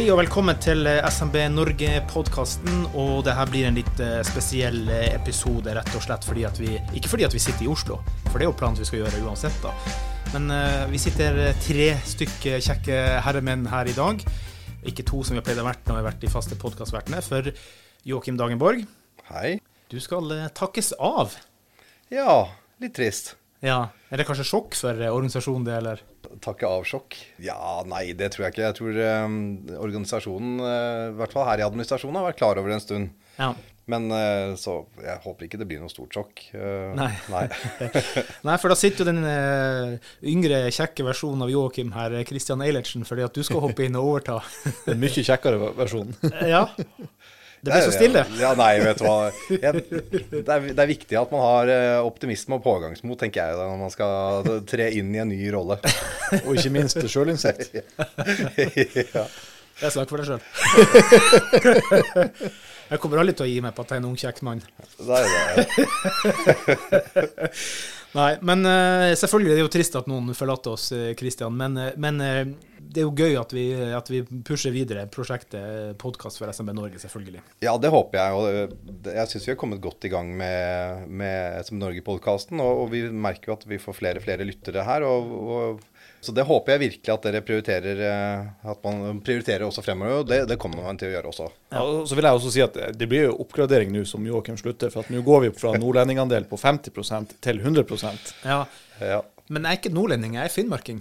Hei og velkommen til eh, SMB Norge-podkasten. Og det her blir en litt eh, spesiell eh, episode, rett og slett fordi at vi Ikke fordi at vi sitter i Oslo, for det er jo planen vi skal gjøre uansett, da. Men uh, vi sitter tre stykker kjekke herremenn her i dag. Ikke to som vi har pleid å være når vi har vært de faste podkastvertene. For Joakim Dagenborg, Hei. du skal takkes av. Ja, litt trist. Ja, Er det kanskje sjokk for eh, organisasjonen, det, eller? Takke av-sjokk? Ja, nei, det tror jeg ikke. Jeg tror eh, organisasjonen, eh, i hvert fall her i administrasjonen, har vært klar over det en stund. Ja. Men eh, så jeg håper ikke det blir noe stort sjokk. Eh, Nei. nei. Nei, for da sitter jo den eh, yngre, kjekke versjonen av Joakim her, Christian Eilertsen, fordi at du skal hoppe inn og overta. Den mye kjekkere versjonen. ja. Det ble så stille. Ja, nei, vet du hva. Jeg, det, er, det er viktig at man har eh, optimisme og pågangsmot, tenker jeg, da, når man skal tre inn i en ny rolle. Og ikke minst sjølinnsikt. ja. Jeg snakker for deg sjøl. Jeg kommer aldri til å gi meg på at jeg er en ung, kjekk mann. Det er det. Nei, men selvfølgelig selvfølgelig det er jo trist at noen forlater oss, Kristian. Men, eh, men eh, det er jo gøy at vi, at vi pusher videre prosjektet podkast for SMB Norge, selvfølgelig. Ja, det håper jeg. Og jeg syns vi har kommet godt i gang med, med SMB Norge-podkasten. Og, og vi merker jo at vi får flere og flere lyttere her. Og, og, så det håper jeg virkelig at dere prioriterer eh, At man prioriterer også fremover. Og det, det kommer man til å gjøre også. Ja, og så vil jeg også si at det blir jo oppgradering nå som Joakim slutter. For at nå går vi fra nordlendingandel på 50% til 100 Ja, Ja, Men jeg er ikke nordlending, jeg er finnmarking.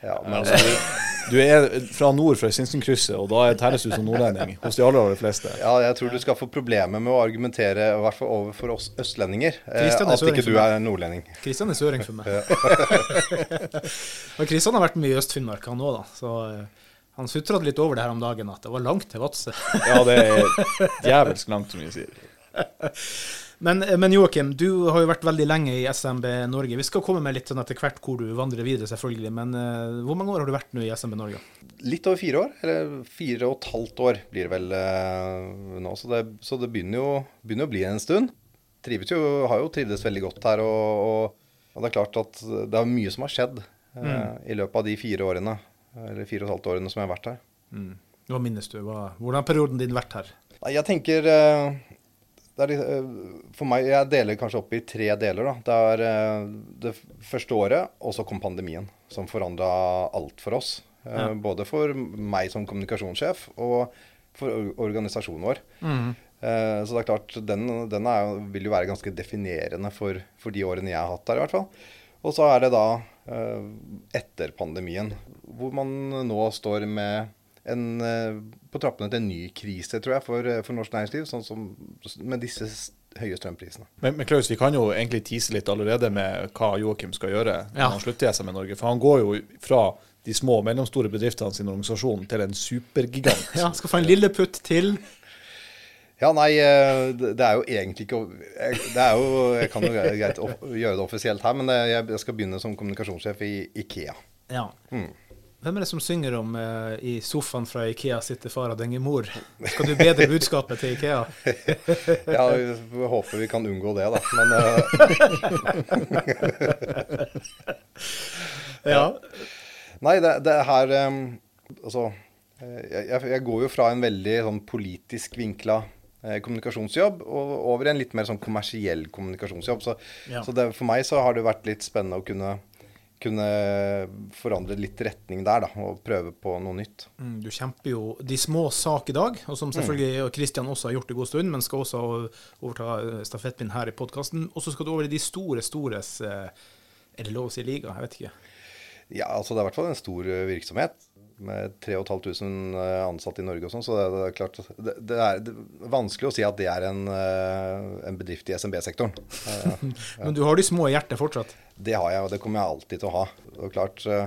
Ja Men men altså, du, du er fra nord, fra Sinsenkrysset, og da telles du som nordlending hos de aller, aller fleste. ja, jeg tror du skal få problemer med å argumentere, i hvert fall overfor oss østlendinger, eh, at ikke du er nordlending. Kristian er søring for meg. og Kristian har vært mye i Øst-Finnmark, han òg, da. Så eh, han sutret litt over det her om dagen, at det var langt til Vadsø. Ja, det er djevelsk langt, som vi sier. Men, eh, men Joakim, du har jo vært veldig lenge i SMB Norge. Vi skal komme med litt sånn etter hvert hvor du vandrer videre, selvfølgelig. Men uh, hvor mange år har du vært nå i SMB Norge? Litt over fire år, eller fire og et halvt år blir det vel uh, nå. Så det, så det begynner, jo, begynner å bli en stund. Trives jo, har jo trivdes veldig godt her. Og, og, og det er klart at det er mye som har skjedd eh, i løpet av de fire årene, eller fire og et halvt årene som jeg har vært her. Hva minnes du? Hva, hvordan har perioden din vært her? Jeg tenker er eh, For meg, jeg deler kanskje opp i tre deler. da. Det er eh, det første året, og så kom pandemien, som forandra alt for oss. Eh, Ja. Både for meg som kommunikasjonssjef og for organisasjonen vår. Mm. Så det er klart, den, den er, vil jo være ganske definerende for, for de årene jeg har hatt der, i hvert fall. Og så er det da etter pandemien, hvor man nå står med en, eh, på trappene til en ny krise, tror jeg, for, eh, for norsk næringsliv, sånn som med disse høye strømprisene. Men, men Klaus, vi kan jo egentlig tise litt allerede med hva Joakim skal gjøre når Ja. han slutter i med Norge. For han går jo fra de små og mellomstore bedriftene sin organisasjon til en supergigant. Ja, skal få en lilleputt til. Ja, nei, eh, det er jo egentlig ikke Det er jo Jeg kan jo greit gjøre det offisielt her, men jeg skal begynne som kommunikasjonssjef i Ikea. Ja. Hvem er det som synger om uh, 'I sofaen fra Ikea sitter far og denger mor'? Skal du bedre budskapet til Ikea? Ja, vi håper vi kan unngå det, da. Men uh... Ja. Nei, det, det er her um, Altså, jeg, jeg- jeg går jo fra en veldig sånn politisk vinkla eh, kommunikasjonsjobb og over i en litt mer sånn kommersiell kommunikasjonsjobb. Så, Ja. så det, for meg så har det vært litt spennende å kunne, kunne forandre litt retning der, da. Og prøve på noe nytt. Mm, Du kjemper jo de små sak i dag, og som selvfølgelig og Christian også har gjort en god stund, men skal også overta eh, stafettpinnen her i podkasten. Og så skal du over i de store, stores eh, Er det lov å si liga? Jeg vet ikke. Ja, altså det er i hvert fall en stor eh, virksomhet. Med 3500 eh, ansatte i Norge og sånn, så det, det er klart det, det, er, er vanskelig å si at det er en, eh, en bedrift i SMB-sektoren. Men du har de små i hjertet fortsatt? Det har jeg, og det kommer jeg alltid til å ha. Og klart, eh,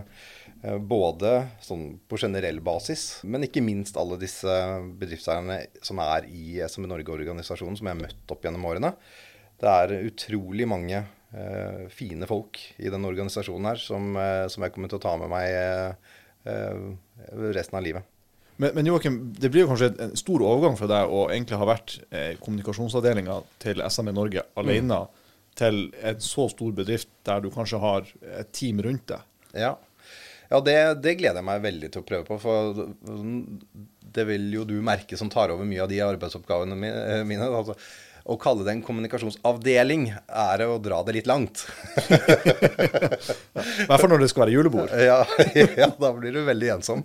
Både sånn på generell basis, men ikke minst alle disse bedriftseierne som er i SMB Norge-organisasjonen, som jeg har møtt opp gjennom årene. Det er utrolig mange fine folk i den organisasjonen her som, som jeg kommer til å ta med meg resten av livet. Men, men Joakim, det blir jo kanskje en stor overgang fra deg å egentlig ha vært eh, kommunikasjonsavdelinga til SME Norge alene til en så stor bedrift der du kanskje har et team rundt deg. Ja. Ja, det, det, gleder jeg meg veldig til å prøve på. For det vil jo du merke som tar over mye av de arbeidsoppgavene mine. Altså, å kalle det en kommunikasjonsavdeling er å dra det litt langt. I hvert fall når det skal være julebord. Ja, ja, da blir du veldig ensom.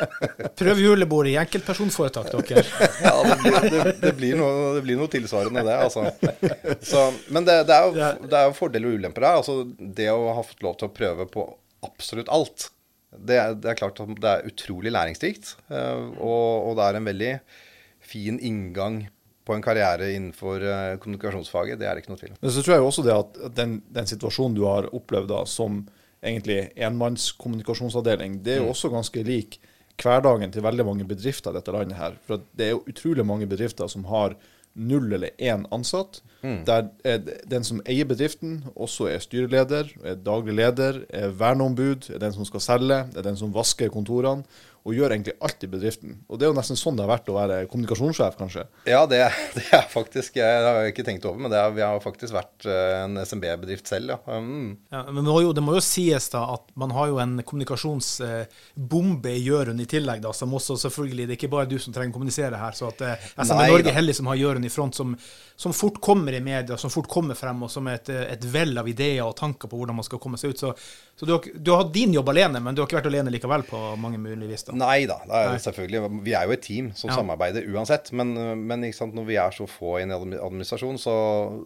Prøv julebord i enkeltpersonforetak, dere. Ja, det blir, det, det, blir noe, det blir, noe, tilsvarende, det. altså. Så, men det, det, er jo, det er jo fordeler og ulemper her. Altså, det å ha fått lov til å prøve på absolutt alt, det, er klart at det er utrolig læringsrikt. Eh, og, og det er en veldig fin inngang på en karriere innenfor uh, kommunikasjonsfaget. Det er det ikke noe tvil om. Men så tror jeg også det at den, den situasjonen du har opplevd da, som egentlig enmannskommunikasjonsavdeling, det er jo mm. også ganske lik hverdagen til veldig mange bedrifter i dette landet her. For det er jo utrolig mange bedrifter som har null eller én ansatt. Mm. Der den som eier bedriften, også er styreleder, er daglig leder, er verneombud, er den som skal selge, er den som vasker kontorene og gjør egentlig alt i bedriften. Og Det er jo nesten sånn det har vært å være kommunikasjonssjef, kanskje? Ja, det, det er faktisk Jeg har ikke tenkt over, men det er, vi har faktisk vært eh, en SMB-bedrift selv, ja. Mm. ja men det må, jo, det må, jo, sies da at man har jo en kommunikasjonsbombe i Jørund i tillegg, da, som også selvfølgelig Det er ikke bare du som trenger å kommunisere her. Så at eh, SMB Nei, Norge er heldig som har Jørund i front, som, som, fort kommer i media, som fort kommer frem, og som er et, et vell av ideer og tanker på hvordan man skal komme seg ut. Så, så du, har, du har hatt din jobb alene, men du har ikke vært alene likevel på mange mulige vis? da. Nei da, er, selvfølgelig. Vi er jo et team som ja. samarbeider uansett. Men, men når vi er så få i en administrasjon, så,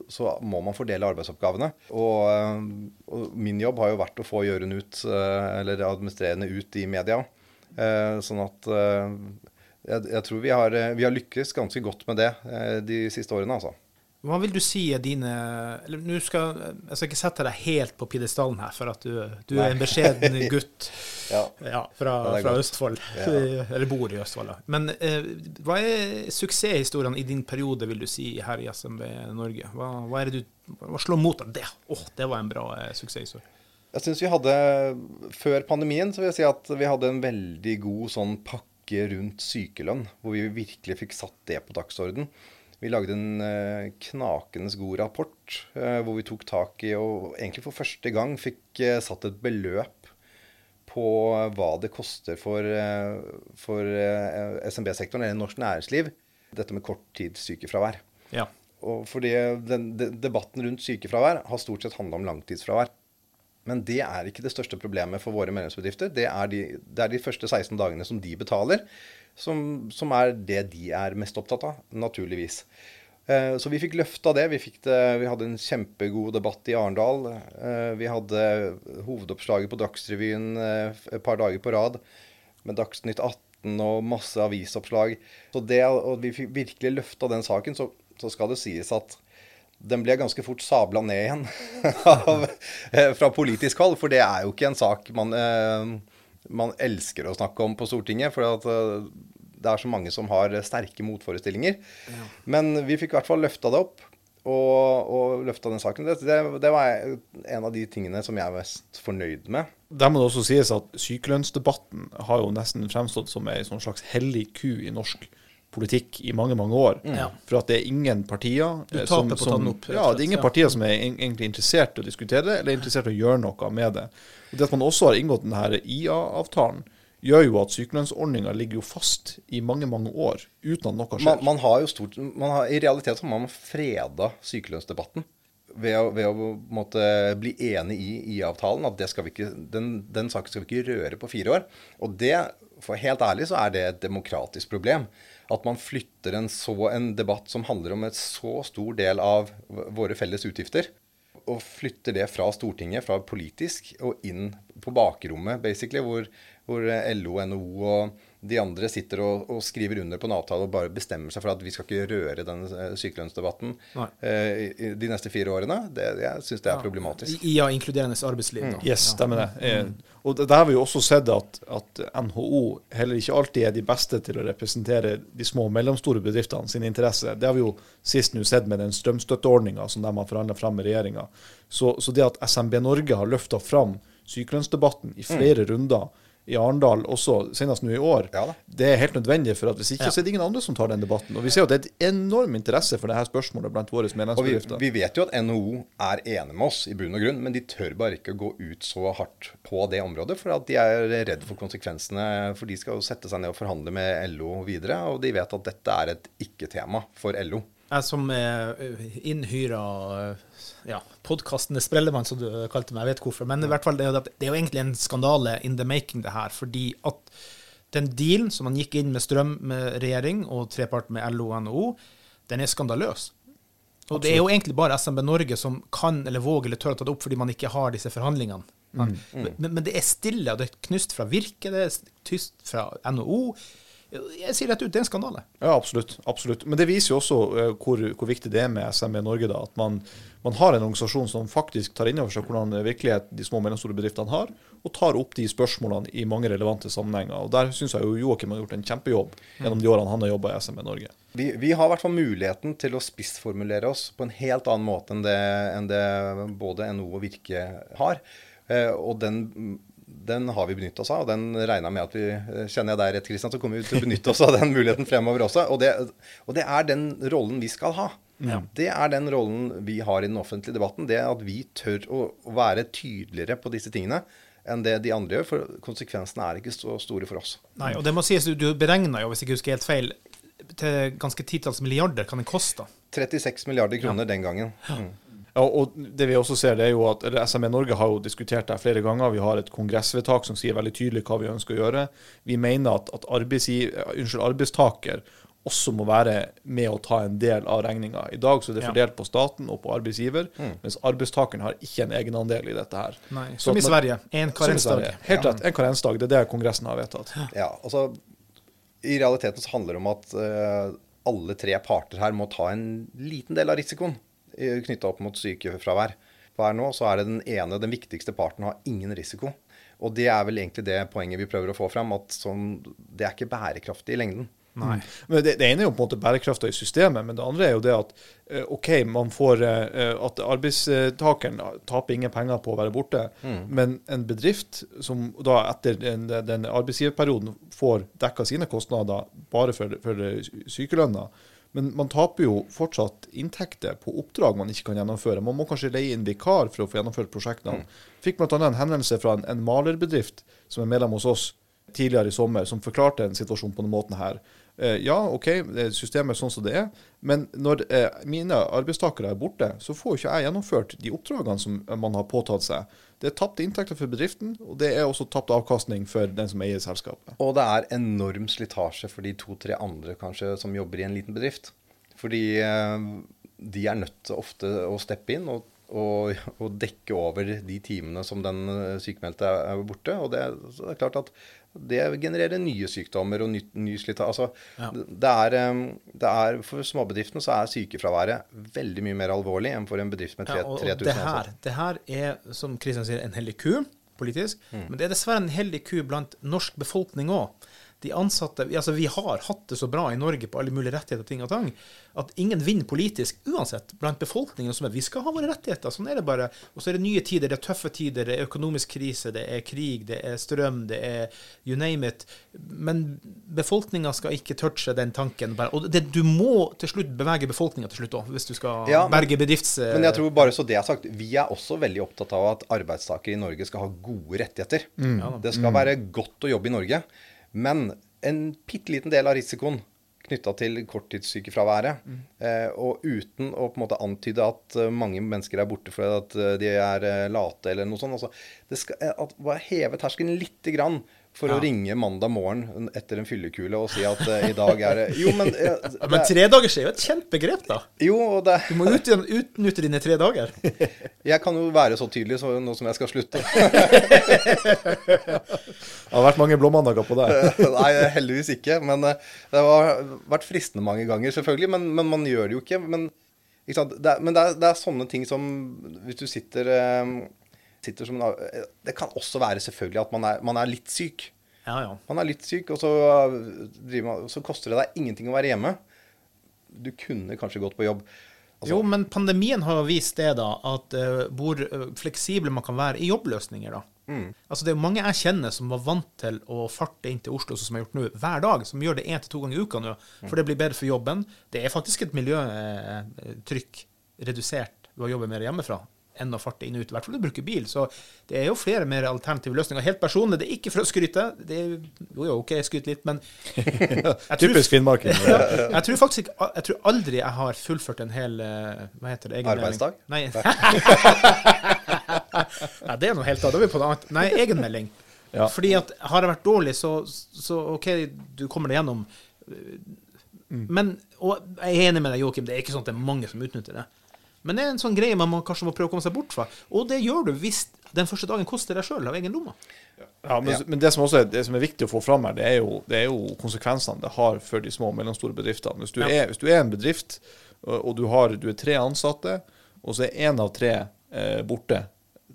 så må man fordele arbeidsoppgavene. Og, og, min jobb har jo vært å få Jørund ut, eh, eller administrerende ut i media. Eh, sånn at eh, jeg, jeg tror vi har, vi har lykkes ganske godt med det de siste årene, altså. Hva vil du si er dine eller skal, Jeg skal ikke sette deg helt på pidestallen her, for at du, du er en beskjeden gutt ja. Ja, fra, fra Østfold. Eller bor i Østfold. Da. Men eh, hva er suksesshistoriene i din periode, vil du si, her i SMB Norge? Hva, hva det du hva slår mot deg? Det, oh, det var en bra eh, suksesshistorie. Jeg syns vi hadde, Før pandemien så vil jeg si at vi hadde en veldig god sånn pakke rundt sykelønn, hvor vi virkelig fikk satt det på dagsorden. Vi lagde en uh, knakende god rapport uh, hvor vi tok tak i og egentlig for første gang fikk uh, satt et beløp på hva det koster for, for SMB-sektoren, eller norsk næringsliv, dette med korttidssykefravær. Ja. Og fordi den, de, Debatten rundt sykefravær har stort sett handla om langtidsfravær. Men det er ikke det største problemet for våre medlemsbedrifter. Det er de, det er de første 16 dagene som de betaler som, som, er det de er mest opptatt av, naturligvis. Eh, så vi fikk løfta det. Vi, det. vi, hadde en kjempegod debatt i Arendal. Eh, vi hadde hovedoppslaget på Dagsrevyen eh, et par dager på rad med Dagsnytt 18 og masse avisoppslag. Så det, at vi fikk virkelig løfta den saken, så, så, skal det sies at den ble ganske fort sabla ned igjen fra politisk hold. For det er jo ikke en sak man man elsker å snakke om på Stortinget. For at eh, det er så mange som har sterke motforestillinger. Ja. Men vi fikk i hvert fall løfta det opp. Og, og løfta den saken. Det, det, det, var en av de tingene som jeg er mest fornøyd med. Der må det også sies at sykelønnsdebatten har jo nesten fremstått som ei sånn slags hellig ku i norsk politikk i mange mange år. Ja. For at det er ingen partier Du som, som, opp, ja, det er ingen partier som er egentlig interessert i å diskutere det, eller interessert i å gjøre noe med det. Og Det at man også har inngått denne IA-avtalen, gjør jo at sykelønnsordninga ligger jo fast i mange mange år uten at noe skjer. Man, man har jo stort, har, I realiteten har man freda sykelønnsdebatten ved å, ved å måtte bli enig i IA-avtalen. At ikke, den, den, saken skal vi ikke røre på fire år. Og det, for helt ærlig, så er det et demokratisk problem. At man flytter en, så, en debatt som handler om et så stor del av våre felles utgifter, og flytter det fra Stortinget, fra politisk, og inn på bakrommet, basically, hvor, hvor LO, NHO og de andre sitter og, og, skriver under på en avtale og bare bestemmer seg for at vi skal ikke røre den eh, sykelønnsdebatten eh, de neste fire årene. Det, jeg syns det er problematisk. I, Ja, inkluderende arbeidsliv. Mm. Yes, stemmer det. Mm. Og der har vi jo også sett at, at, NHO heller ikke alltid er de beste til å representere de små og mellomstore bedriftene sine interesser. Det har vi jo sist nå sett med den strømstøtteordninga som de har forhandla fram med regjeringa. Så, så, det at SMB Norge har løfta fram sykelønnsdebatten i flere mm. runder i Arendal også, senest nå i år, Ja det er helt nødvendig. for at Hvis ikke Ja. så er det ingen andre som tar den debatten. Og Vi ser jo at det er et enorm interesse for dette spørsmålet blant våre medlemsbedrifter. vi, vi vet jo at NHO er enig med oss i bunn og grunn, men de tør bare ikke å gå ut så hardt på det området, for at de er redd for konsekvensene. For de skal jo sette seg ned og forhandle med LO videre, og de vet at dette er et ikke-tema for LO. Jeg som er innhyra ja, podkastende sprellemann, som du kalte meg, jeg vet hvorfor. Men i hvert fall, det er, jo, egentlig en skandale in the making, det her. Fordi at den dealen som man gikk inn med Strøm med regjering og trepart med LO og NHO, den er skandaløs. Og det er jo egentlig bare SMB Norge som kan eller våger eller tør å ta det opp fordi man ikke har disse forhandlingene. Men, men, men det er stille, og det er knust fra Virke, det er tyst fra NHO. Jeg sier rett ut, det er en skandale. Ja, absolutt. absolutt. Men det viser jo også eh, hvor, hvor viktig det er med SMB Norge. da, At man, man har en organisasjon som faktisk tar inn over seg hvordan virkelighet de små og mellomstore bedriftene har, og tar opp de spørsmålene i mange relevante sammenhenger. Og Der syns jeg jo Joakim har gjort en kjempejobb gjennom de årene han har jobba i SMB Norge. Vi, vi har i hvert fall muligheten til å spissformulere oss på en helt annen måte enn det, enn det både NHO og Virke har. Eh, og den, den har vi benyttet oss av, og den regner med at vi eh, Kjenner jeg deg rett, Kristian, så kommer vi til å benytte oss av den muligheten fremover også. Og det, og det er den rollen vi skal ha. Det er den rollen vi har i den offentlige debatten. Det at vi tør å, være tydeligere på disse tingene enn det de andre gjør. For konsekvensene er ikke så store for oss. Nei, og det må sies, du, beregna jo, hvis jeg ikke husker helt feil, til ganske titalls milliarder kan det koste. 36 milliarder kroner den gangen. Mm. Ja, og det vi også ser, det er jo at SME Norge har jo diskutert det flere ganger. Vi har et kongressvedtak som sier veldig tydelig hva vi ønsker å gjøre. Vi mener at, at unnskyld, arbeidstaker også må være med å ta en del av regninga. I dag så er det Ja. fordelt på staten og på arbeidsgiver, mens arbeidstakeren har ikke en egenandel i dette her. Nei, Så som i Sverige. En Som i karensdag. Helt rett. En karensdag. Det er det Kongressen har vedtatt. Ja, altså I realiteten så handler det om at uh, alle tre parter her må ta en liten del av risikoen knytta opp mot sykefravær. Per nå så er det den ene, den viktigste parten, har ingen risiko. Og det er vel egentlig det poenget vi prøver å få fram, at sånn, det er ikke bærekraftig i lengden. Nei. Men det, det ene er jo på en måte bærekrafta i systemet, men det andre er jo det at eh, OK, man får eh, at arbeidstakeren taper ingen penger på å være borte, men en bedrift som da etter den, den arbeidsgiverperioden får dekka sine kostnader bare for, for sykelønna, men man taper jo fortsatt inntekter på oppdrag man ikke kan gjennomføre. Man må kanskje leie inn vikar for å få gjennomført prosjektene. Fikk bl.a. en henvendelse fra en, en malerbedrift som er medlem hos oss tidligere i sommer, som forklarte en situasjon på denne måten her. Eh, ja, OK, er systemet er sånn som det er, men når eh, mine arbeidstakere er borte, så får ikke jeg gjennomført de oppdragene som man har påtatt seg. Det er tapte inntekter for bedriften, og det er også tapt avkastning for den som eier selskapet. Og det er enorm slitasje for de to-tre andre kanskje som jobber i en liten bedrift. Fordi eh, de er nødt til ofte å steppe inn og, og, og dekke over de timene som den sykmeldte sykemeldte er borte. Og det, så det er klart at det genererer nye sykdommer og ny, ny slitasje. Altså, Ja. det, er, eh, det er, for småbedriftene så er sykefraværet veldig mye mer alvorlig enn for en bedrift med Ja, 3, og, og 3000 det, her, det her er, som Kristian sier, en hellig ku politisk. Men det er dessverre en hellig ku blant norsk befolkning òg. De ansatte, altså Vi har hatt det så bra i Norge på alle mulige rettigheter ting og tang, at ingen vinner politisk uansett blant befolkningen. som er, Vi skal ha våre rettigheter. Sånn er det bare. Og så er det nye tider, det er tøffe tider, det er økonomisk krise, det er krig, det er strøm, det er you name it. Men befolkninga skal ikke touche den tanken. Og det, du må til slutt bevege befolkninga til slutt òg, hvis du skal Ja, men- berge bedrifts... Men jeg tror bare så det er sagt, vi er også veldig opptatt av at arbeidstakere i Norge skal ha gode rettigheter. Det skal være godt å jobbe i Norge. Men en bitte liten del av risikoen knytta til korttidssykefraværet, eh, og uten å på en måte antyde at eh, mange mennesker er borte fordi at eh, de er late eller noe sånt. Altså, det skal, at, heve terskelen lite grann for Ja. å ringe mandag morgen etter en fyllekule og si at uh, i dag er det Jo, men, eh, det, men tre dager er jo et kjent begrep, da. jo, og det, Du må ut, utnytte dine tre dager. jeg kan jo være så tydelig så nå som jeg skal slutte. Det har vært mange blåmandager på deg. Nei, heldigvis ikke. Men eh, det har vært fristende mange ganger, selvfølgelig. Men, men man gjør det jo ikke. Men, ikke? Det, men det, er, det er sånne ting som Hvis du sitter, sitter som en, Det kan også være selvfølgelig at man er, man er litt syk. Ja, ja. Man er litt syk, og så, eh, man, så koster det deg ingenting å være hjemme. Du kunne kanskje gått på jobb. Altså, Jo, men pandemien har vist det, da, at uh, hvor fleksibel fleksible man kan være i jobbløsninger, da. Altså Det er mange jeg kjenner som var vant til å farte inn til Oslo, som jeg har gjort nå, hver dag. Som gjør det én til to ganger i uka nå. For det blir bedre for jobben. Det er faktisk et miljøtrykk redusert ved å jobbe mer hjemmefra enn å farte inn og ut. I hvert fall du bruker bil. Så det er jo flere mer alternative løsninger. Helt personlig, det er ikke for å skryte. Det er, jo, jo, OK, skryter litt, men tror, Typisk finnmarking. jeg tror faktisk ikke Jeg tror aldri jeg har fullført en hel eh, Hva heter det? Egenmelding. Arbeidsdag? Nei. Nei, det er noe helt annet. Da er vi på noe annet. Nei, egenmelding. Ja. Fordi at har jeg vært dårlig, så, så OK, du kommer deg gjennom. Men Og jeg er enig med deg, Joakim, det er ikke sånn at det er mange som utnytter det. Men det er en sånn greie man må, kanskje må prøve å komme seg bort fra. Og det gjør du hvis den første dagen koster deg sjøl av egen lomme. Ja, men, men det som også er, det som er viktig å få fram her, det er, jo, det er jo konsekvensene det har for de små og mellomstore bedriftene. Hvis du, Ja. er, hvis du er en bedrift, og, du, har, du er tre ansatte, og så er én av tre eh, borte,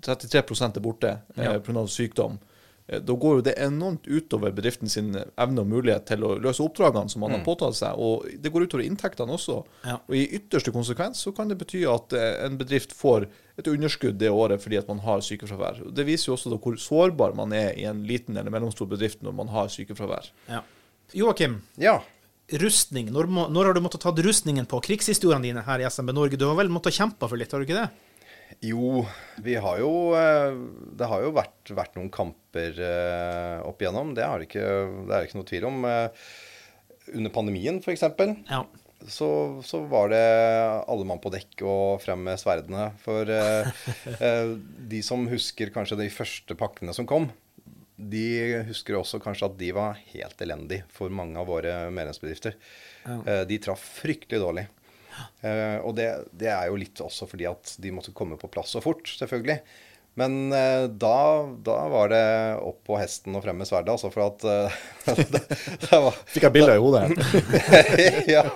33 er borte eh, Ja. pga. sykdom, eh, da går jo det enormt utover bedriften sin evne og mulighet til å løse oppdragene som man har påtatt seg. Og det går utover inntektene også. Ja. Og i ytterste konsekvens så kan det bety at eh, en bedrift får et underskudd det året fordi at man har sykefravær. Det viser jo også da hvor sårbar man er i en liten eller mellomstor bedrift når man har sykefravær. Ja. Joakim, Ja. rustning. Når, må, når har du måttet ta rustningen på krigshistoriene dine her i SMB Norge? Du har vel måttet kjempe for litt, har du ikke det? Jo, vi har jo eh, Det har jo vært, vært noen kamper eh, opp igjennom. Det, har ikke, det er ikke noe tvil om. Eh, Under pandemien, f.eks., Ja. så, så var det alle mann på dekk og frem med sverdene. For de som husker kanskje de første pakkene som kom, de husker også kanskje at de var helt elendige for mange av våre medlemsbedrifter. Ja. De traff fryktelig dårlig. Eh, og det, det er jo litt også fordi at de måtte komme på plass så fort, selvfølgelig. Men uh, da, da var det opp på hesten og frem med sverdet, altså. For at eh, det, det var, Fikk jeg bilde i hodet ja.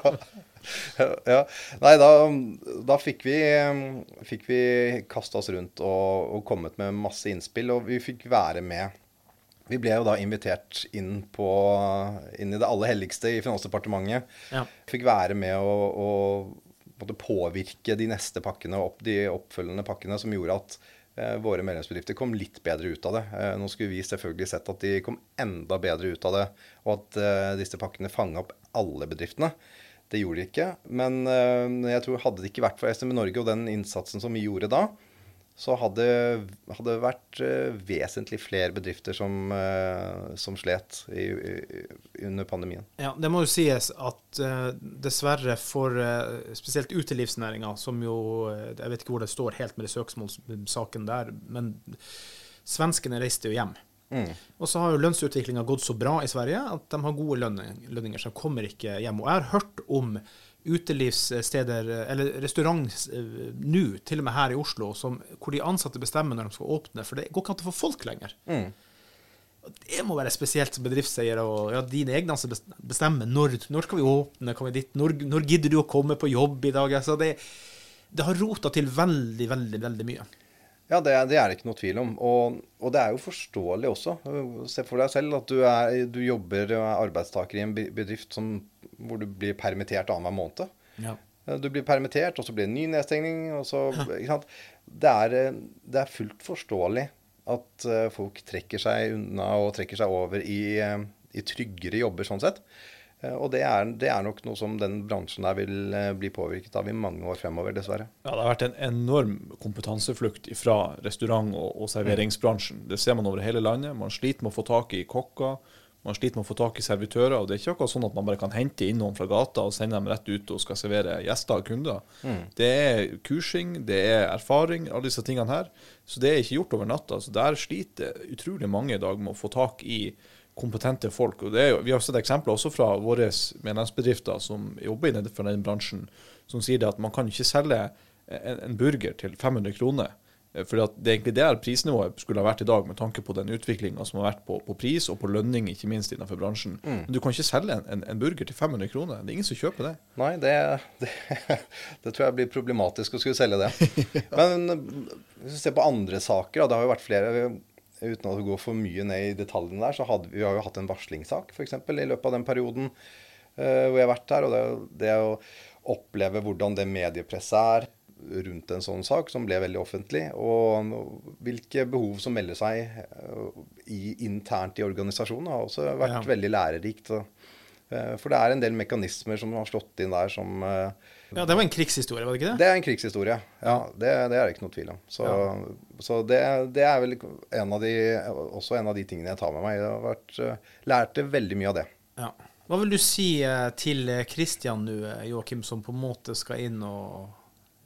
ja. Nei, da, da fikk vi, fikk vi kasta oss rundt og, og kommet med masse innspill, og vi fikk være med. Vi ble jo da invitert inn, på, inn i det aller helligste i Finansdepartementet. Ja. Fikk være med å, å måtte påvirke de neste pakkene, opp, de oppfølgende pakkene, som gjorde at eh, våre medlemsbedrifter kom litt bedre ut av det. Eh, nå skulle vi selvfølgelig sett at de kom enda bedre ut av det, og at eh, disse pakkene fanga opp alle bedriftene. Det gjorde de ikke. Men eh, jeg tror hadde det ikke vært for SME Norge og den innsatsen som vi gjorde da, så hadde det vært eh, vesentlig flere bedrifter som, eh, som slet i, i, under pandemien. Ja, det må jo sies at eh, dessverre for spesielt utelivsnæringa, som jo Jeg vet ikke hvor det står helt med det søksmålssaken der, men svenskene reiste jo hjem. Mm. Og så har jo lønnsutviklinga gått så bra i Sverige at de har gode lønninger, lønninger, så de kommer ikke hjem. Og jeg har hørt om utelivssteder, eller restaurant eh, nå, til og med her i Oslo, som, hvor de ansatte bestemmer når de skal åpne, for det går ikke an å få folk lenger. Mm. Det må være spesielt som bedriftseier og ja, dine egne som bestemmer når, når skal vi åpne, kan vi dit, når, når gidder du å komme på jobb i dag? Altså det, det har rota til veldig, veldig, veldig mye. Ja, det, det er det ikke noe tvil om. Og, og det er jo forståelig også. Se for deg selv at du, er, du jobber og er arbeidstaker i en bedrift som, hvor du blir permittert annenhver måned. Ja. Du blir permittert, og så blir det en ny nedstengning. Og så, ikke sant? Det, er, eh, det er fullt forståelig at eh, folk trekker seg unna og trekker seg over i, eh, i tryggere jobber, sånn sett. Eh, Og det er, det er nok noe som den bransjen der vil eh, bli påvirket av i mange år fremover, dessverre. Ja, det har vært en enorm kompetanseflukt fra restaurant- og, og serveringsbransjen. Det ser man over hele landet. Man sliter med å få tak i kokker, man sliter med å få tak i servitører. og Det er ikke akkurat sånn at man bare kan hente inn noen fra gata og sende dem rett ut og skal servere gjester og kunder. Det er kursing, det er erfaring, alle disse tingene her. Så det er ikke gjort over natta. Så der sliter utrolig mange i dag med å få tak i kompetente folk. Og det jo, vi har sett eksempler også fra våre medlemsbedrifter som jobber innenfor den bransjen, som sier at man kan ikke selge en, en burger til 500 kroner. Eh, For det er egentlig der prisnivået skulle ha vært i dag, med tanke på den utviklinga som har vært på, på pris og på lønning, ikke minst innenfor bransjen. Men du kan ikke selge en, en, en burger til 500 kroner. Det er ingen som kjøper det. Nei, det, det, det tror jeg blir problematisk å skulle selge det. Men eh, hvis vi ser på andre saker, og det har jo vært flere Uten å gå for mye ned i detaljene der, så hadde vi har jo hatt en varslingssak f.eks. i løpet av den perioden uh, hvor jeg har vært der. Og det, det å oppleve hvordan det mediepresset er rundt en sånn sak, som ble veldig offentlig. Og hvilke behov som melder seg uh, i, internt i organisasjonen, har også vært Ja. veldig lærerikt. Og, uh, For det er en del mekanismer som har slått inn der som eh, Ja, det var en krigshistorie, var det ikke det? Det er en krigshistorie. Ja, det, det er det ikke noe tvil om. Så, så det, det er vel en av de, også en av de tingene jeg tar med meg. Jeg har vært, eh, lærte veldig mye av det. Ja. Hva vil du si eh, til Kristian nå, eh, Joakim, som på en måte skal inn og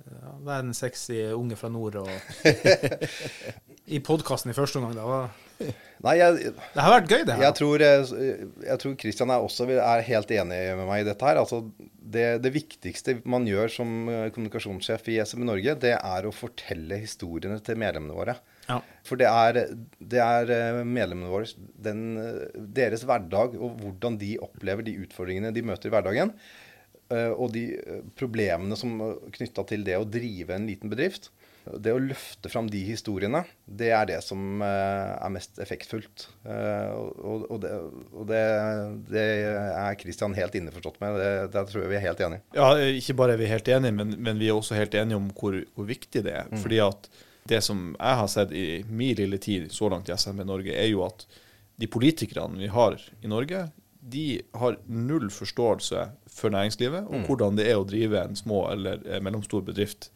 ja, være en sexy unge fra nord og I podkasten i første omgang, da? hva- Nei, jeg, Det har vært gøy, det her. Jeg tror, eh, jeg tror Christian er også er helt enig med meg i dette her. Altså, det, det viktigste man gjør som eh, kommunikasjonssjef i SME Norge, det er å fortelle historiene til medlemmene våre. Ja. For det er, det er eh, medlemmene våre, den, eh, deres hverdag og hvordan de opplever de utfordringene de møter i hverdagen. eh, Og de eh, problemene som knytta til det å drive en liten bedrift. Det å løfte fram de historiene, det er det som eh, er mest effektfullt. Eh, Og, og, det, og det, det er Kristian helt innforstått med. Det, det, tror jeg vi er helt enige. Ja, ikke bare er vi helt enige, men, men vi er også helt enige om hvor, hvor viktig det er. Fordi at det som jeg har sett i min lille tid så langt i SMB Norge, er jo at de politikerne vi har i Norge, de har null forståelse for næringslivet og hvordan det er å drive en små eller eh, mellomstor bedrift.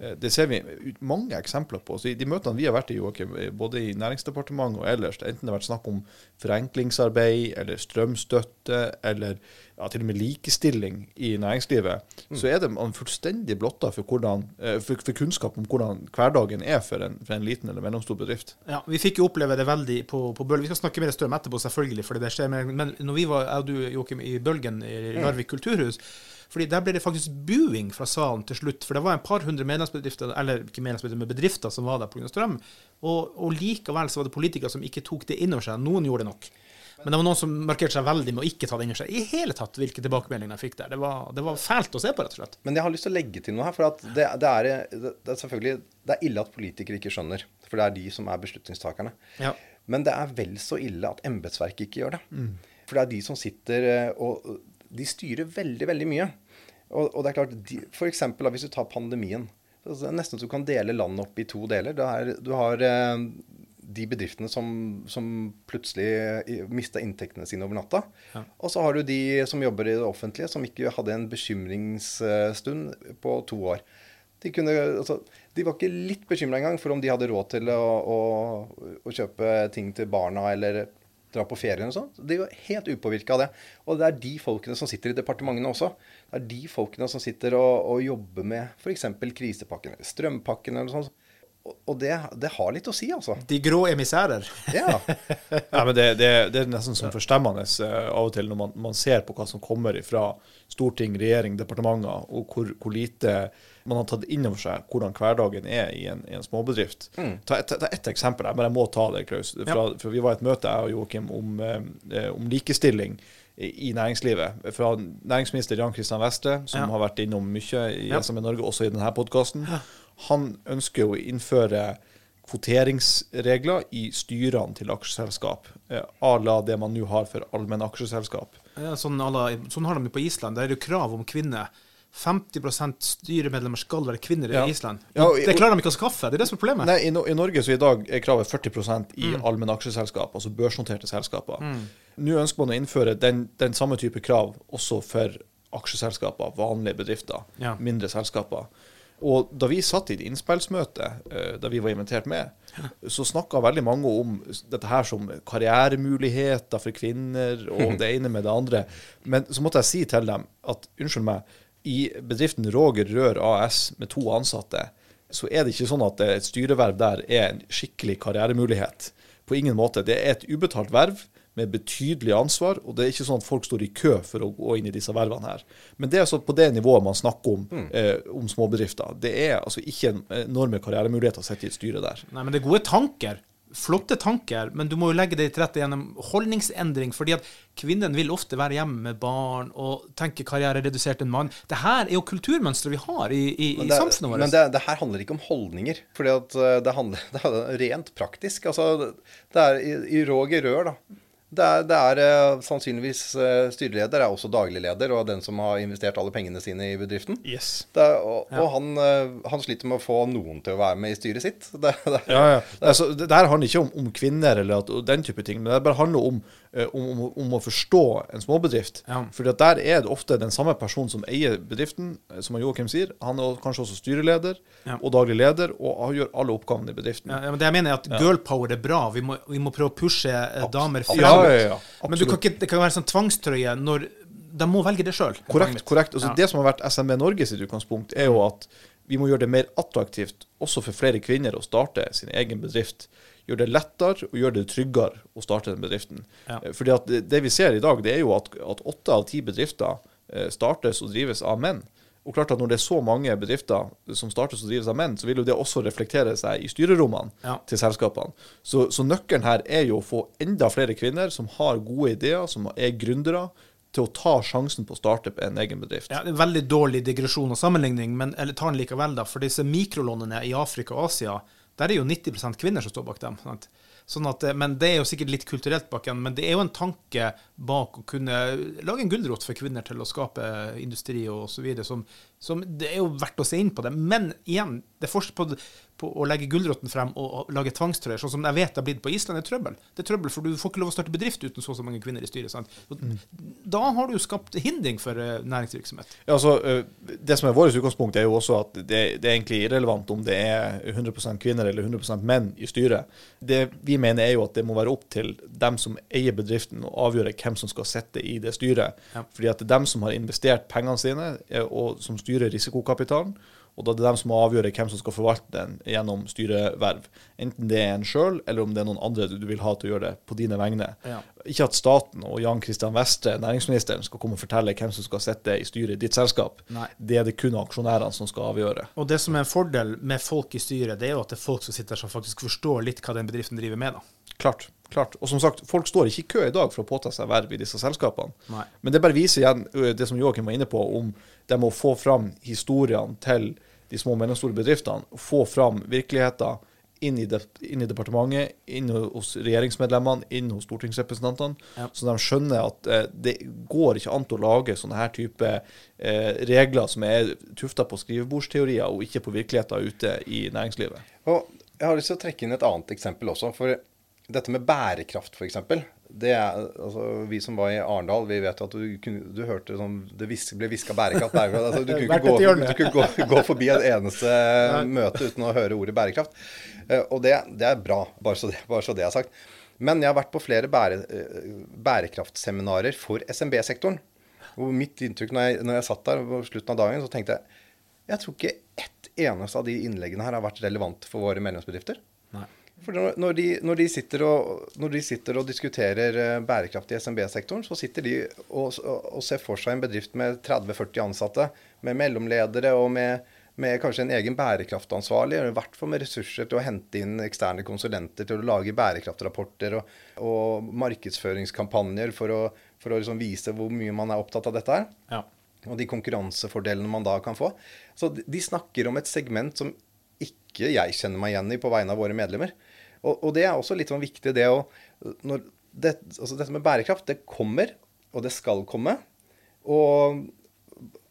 Eh, Det ser vi mange eksempler på. Så I de møtene vi har vært i, Joakim, eh, både i Næringsdepartementet og ellers, enten det har vært snakk om forenklingsarbeid eller strømstøtte eller ja, til og med likestilling i næringslivet, så er det man fullstendig blotta for, hvordan, eh, for, for kunnskap om hvordan hverdagen er for en, for en liten eller mellomstor bedrift. Ja, Vi fikk jo oppleve det veldig på, på Bølgen. Vi skal snakke mer strøm etterpå, selvfølgelig, fordi det skjer. Men, men når vi var, jeg og du, Joakim, i Bølgen i Larvik kulturhus fordi Der ble det faktisk buing fra salen til slutt. For det var en par hundre medlemsbedrifter eller ikke medlemsbedrifter, men bedrifter som var der pga. strøm. Og, og likevel så var det politikere som ikke tok det inn over seg. Noen gjorde det nok. Men det var noen som markerte seg veldig med å ikke ta det inn over seg. I hele tatt hvilke tilbakemeldinger jeg fikk der. Det var, det var fælt å se på, rett og slett. Men jeg har lyst til å legge til noe her. For at det, det, er, det, er selvfølgelig det er ille at politikere ikke skjønner. For det er de som er beslutningstakerne. Ja. Men det er vel så ille at embetsverket ikke gjør det. For det er de som sitter eh, og De styrer veldig, veldig mye. Og, og det er klart, de, eksempel hvis du tar pandemien. så det er Nesten så du kan dele landet opp i to deler. Er, du har eh, de bedriftene som, som plutselig mista inntektene sine over natta. Ja. Og så har du de som jobber i det offentlige, som ikke hadde en bekymringsstund på to år. De, kunne, altså, de var ikke litt bekymra engang for om de hadde råd til å, å, å kjøpe ting til barna eller dra på ferie eller noe sånt. De jo helt upåvirka av det. Og det er de folkene som sitter i departementene også. Det er de folkene som sitter og, og jobber med f.eks. krisepakken, eller strømpakken eller noe sånt. Og, det, det har litt å si, altså. De grå emissærer. Ja. ja men det, det, det er nesten som forstemmende eh, av og til når man, man ser på hva som kommer fra storting, regjering, departementer, og hvor, hvor lite man har tatt inn over seg hvordan hverdagen er i en, i en småbedrift. Ta, et, ta ett eksempel, jeg må ta det, Klaus. Fra, for vi var i et møte, jeg og Joakim, om, eh, om likestilling i næringslivet. Fra næringsminister Jan Christian Vestre, som Ja. har vært innom mye i Ja. SME Norge, også i denne podkasten. Han ønsker å innføre kvoteringsregler i styrene til aksjeselskap, eh, à la det man nå har for allmenne aksjeselskap. Ja, sånn, la- sånn har de det på Island. Der er det krav om kvinner. 50 styremedlemmer skal være kvinner Ja. i Island. Ja, og- det klarer de ikke å skaffe. Det er det som er problemet. Nei, i, no I Norge så i dag er kravet 40% i allmenne aksjeselskap, altså børsnoterte selskaper. Nå ønsker man å innføre den, den samme type krav også for aksjeselskaper, vanlige bedrifter, Ja. mindre selskaper. Og da vi satt i et innspillsmøte, eh, da vi var invitert med, så snakka veldig mange om dette her som karrieremuligheter for kvinner, og det ene med det andre. Men så måtte jeg si til dem at unnskyld meg, i bedriften Roger Rør AS med to ansatte, så er det ikke sånn at et styreverv der er en skikkelig karrieremulighet. På ingen måte. Det er et ubetalt verv med betydelig ansvar, og det er ikke sånn at folk står i kø for å gå inn i disse vervene her. Men det er altså på det nivået man snakker om, eh, om småbedrifter. Det er altså ikke en enorme karrieremuligheter å sitte i et styre der. Nei, men det er gode tanker. Flotte tanker, men du må jo legge det til rette gjennom holdningsendring. fordi at kvinnen vil ofte være hjemme med barn og tenke karriere redusert enn mann. Det her er jo kulturmønstre vi har i, i, i samfunnet vårt. men det, det her handler ikke om holdninger. fordi at eh, det, handler, det er rent praktisk. Altså, det er i, i Roger Rør, da. Det er, det er eh, sannsynligvis eh, styreleder, er også daglig leder og den som har investert alle pengene sine i bedriften. Yes. Er, og Ja. og han, eh, han sliter med å få noen til å være med i styret sitt. Det, det, Ja, ja. Altså, det der handler ikke om, om kvinner eller at, den type ting, men det bare handler om, om, om, om å forstå en småbedrift. Ja. For der er det ofte den samme personen som eier bedriften, eh, som Joakim sier. Han er kanskje også styreleder Ja. og daglig leder, og gjør alle oppgavene i bedriften. Ja, men det jeg mener er at girl power er bra. Vi må, vi må prøve å pushe Abs damer frem. Ja, ja, ja, Men kan ikke, det kan være sånn tvangstrøye når de må velge det sjøl. Korrekt. korrekt. Altså. Det som har vært SMB Norge sitt utgangspunkt, er jo at vi må gjøre det mer attraktivt også for flere kvinner å starte sin egen bedrift. Gjøre det lettere og gjøre det tryggere å starte den bedriften. Ja. Eh, Fordi at det, vi ser i dag, det er jo at at åtte av ti bedrifter eh, startes og drives av menn. Og klart at Når det er så mange bedrifter som startes og drives av menn, så vil jo det også reflektere seg i styrerommene Ja. til selskapene. Så, så nøkkelen her er jo å få enda flere kvinner som har gode ideer, som er gründere, til å ta sjansen på å starte en egen bedrift. Ja, det er en veldig dårlig digresjon og sammenligning, men eller ta den likevel, da. For disse mikrolånene i Afrika og Asia, der er jo 90% kvinner som står bak dem. Sant? Sånn at, eh, men Det er jo sikkert litt kulturelt bak igjen, men det er jo en tanke bak å kunne lage en gulrot for kvinner til å skape industri og videre, som, som det er jo verdt å se inn på det. Men igjen, det er forskjell på, på å legge gulroten frem og, lage tvangstrøyer, sånn som jeg vet det har blitt på Island, er trøbbel. Det er trøbbel, for du får ikke lov å starte bedrift uten så og så mange kvinner i styret. Sant? Og Da har du skapt hindring for eh, næringsvirksomhet. Ja, altså, eh, det som er vårt utgangspunkt, er jo også at det, det er egentlig irrelevant om det er 100% kvinner eller 100% menn i styret. Det vi mener er jo at det må være opp til dem som eier bedriften å avgjøre hvem som skal sitte i det styret. Ja. Fordi at det er dem som har investert pengene sine, eh, og som styrer risikokapitalen. Og da er det dem som må avgjøre hvem som skal forvalte den gjennom styreverv. Enten det er en sjøl, eller om det er noen andre du vil ha til å gjøre det på dine vegne. Ja. Ikke at staten og Jan Christian Vestre, næringsministeren, skal komme og fortelle hvem som skal sitte i styret i ditt selskap. Nei. Det er det kun aksjonærene som skal avgjøre. Og det som er en fordel med folk i styret, det er jo at det er folk som sitter der som faktisk forstår litt hva den bedriften driver med. da. Klart. Klart. Og som sagt, folk står ikke i kø i dag for å påta seg verv i disse selskapene. Nei. Men det bare viser igjen det som Joakim var inne på, om det med å få fram historiene til de små og mellomstore bedriftene. Få fram virkeligheten inn i, de, inn i departementet, inn hos regjeringsmedlemmene, inn hos stortingsrepresentantene. Ja. Så de skjønner at eh, det går ikke an å lage sånne her type eh, regler som er tufta på skrivebordsteorier, og ikke på virkeligheten ute i næringslivet. Og jeg har lyst til å trekke inn et annet eksempel også. For dette med bærekraft, f.eks. Det er, altså, vi som var i Arendal, vi vet at du, du hørte sånn Det vis, ble hviska bærekraft. bærekraft. Altså, du kunne ikke, gå, du kunne gå, gå forbi et eneste møte uten å høre ordet bærekraft. Eh, Og det, det er bra, bare så det, bare så det er sagt. Men jeg har vært på flere bære, eh, bærekraftseminarer for SMB-sektoren. Og mitt inntrykk når jeg, når jeg satt der på slutten av dagen, så tenkte jeg jeg tror ikke ett eneste av de innleggene her har vært relevant for våre medlemsbedrifter. Nei. For når, de, når, de sitter og, når de sitter og diskuterer eh, bærekraft i SMB-sektoren, så sitter de og, og, og ser for seg en bedrift med 30-40 ansatte, med mellomledere og med, med kanskje en egen bærekraftansvarlig, eller i hvert fall med ressurser til å hente inn eksterne konsulenter til å lage bærekraftrapporter og, og markedsføringskampanjer for å, for å liksom vise hvor mye man er opptatt av dette her Ja. og de konkurransefordelene man da kan få. Så de- de snakker om et segment som ikke jeg kjenner meg igjen i på vegne av våre medlemmer. Og, og det er også litt sånn viktig det å det, altså Dette med bærekraft, det kommer, og det skal komme. Og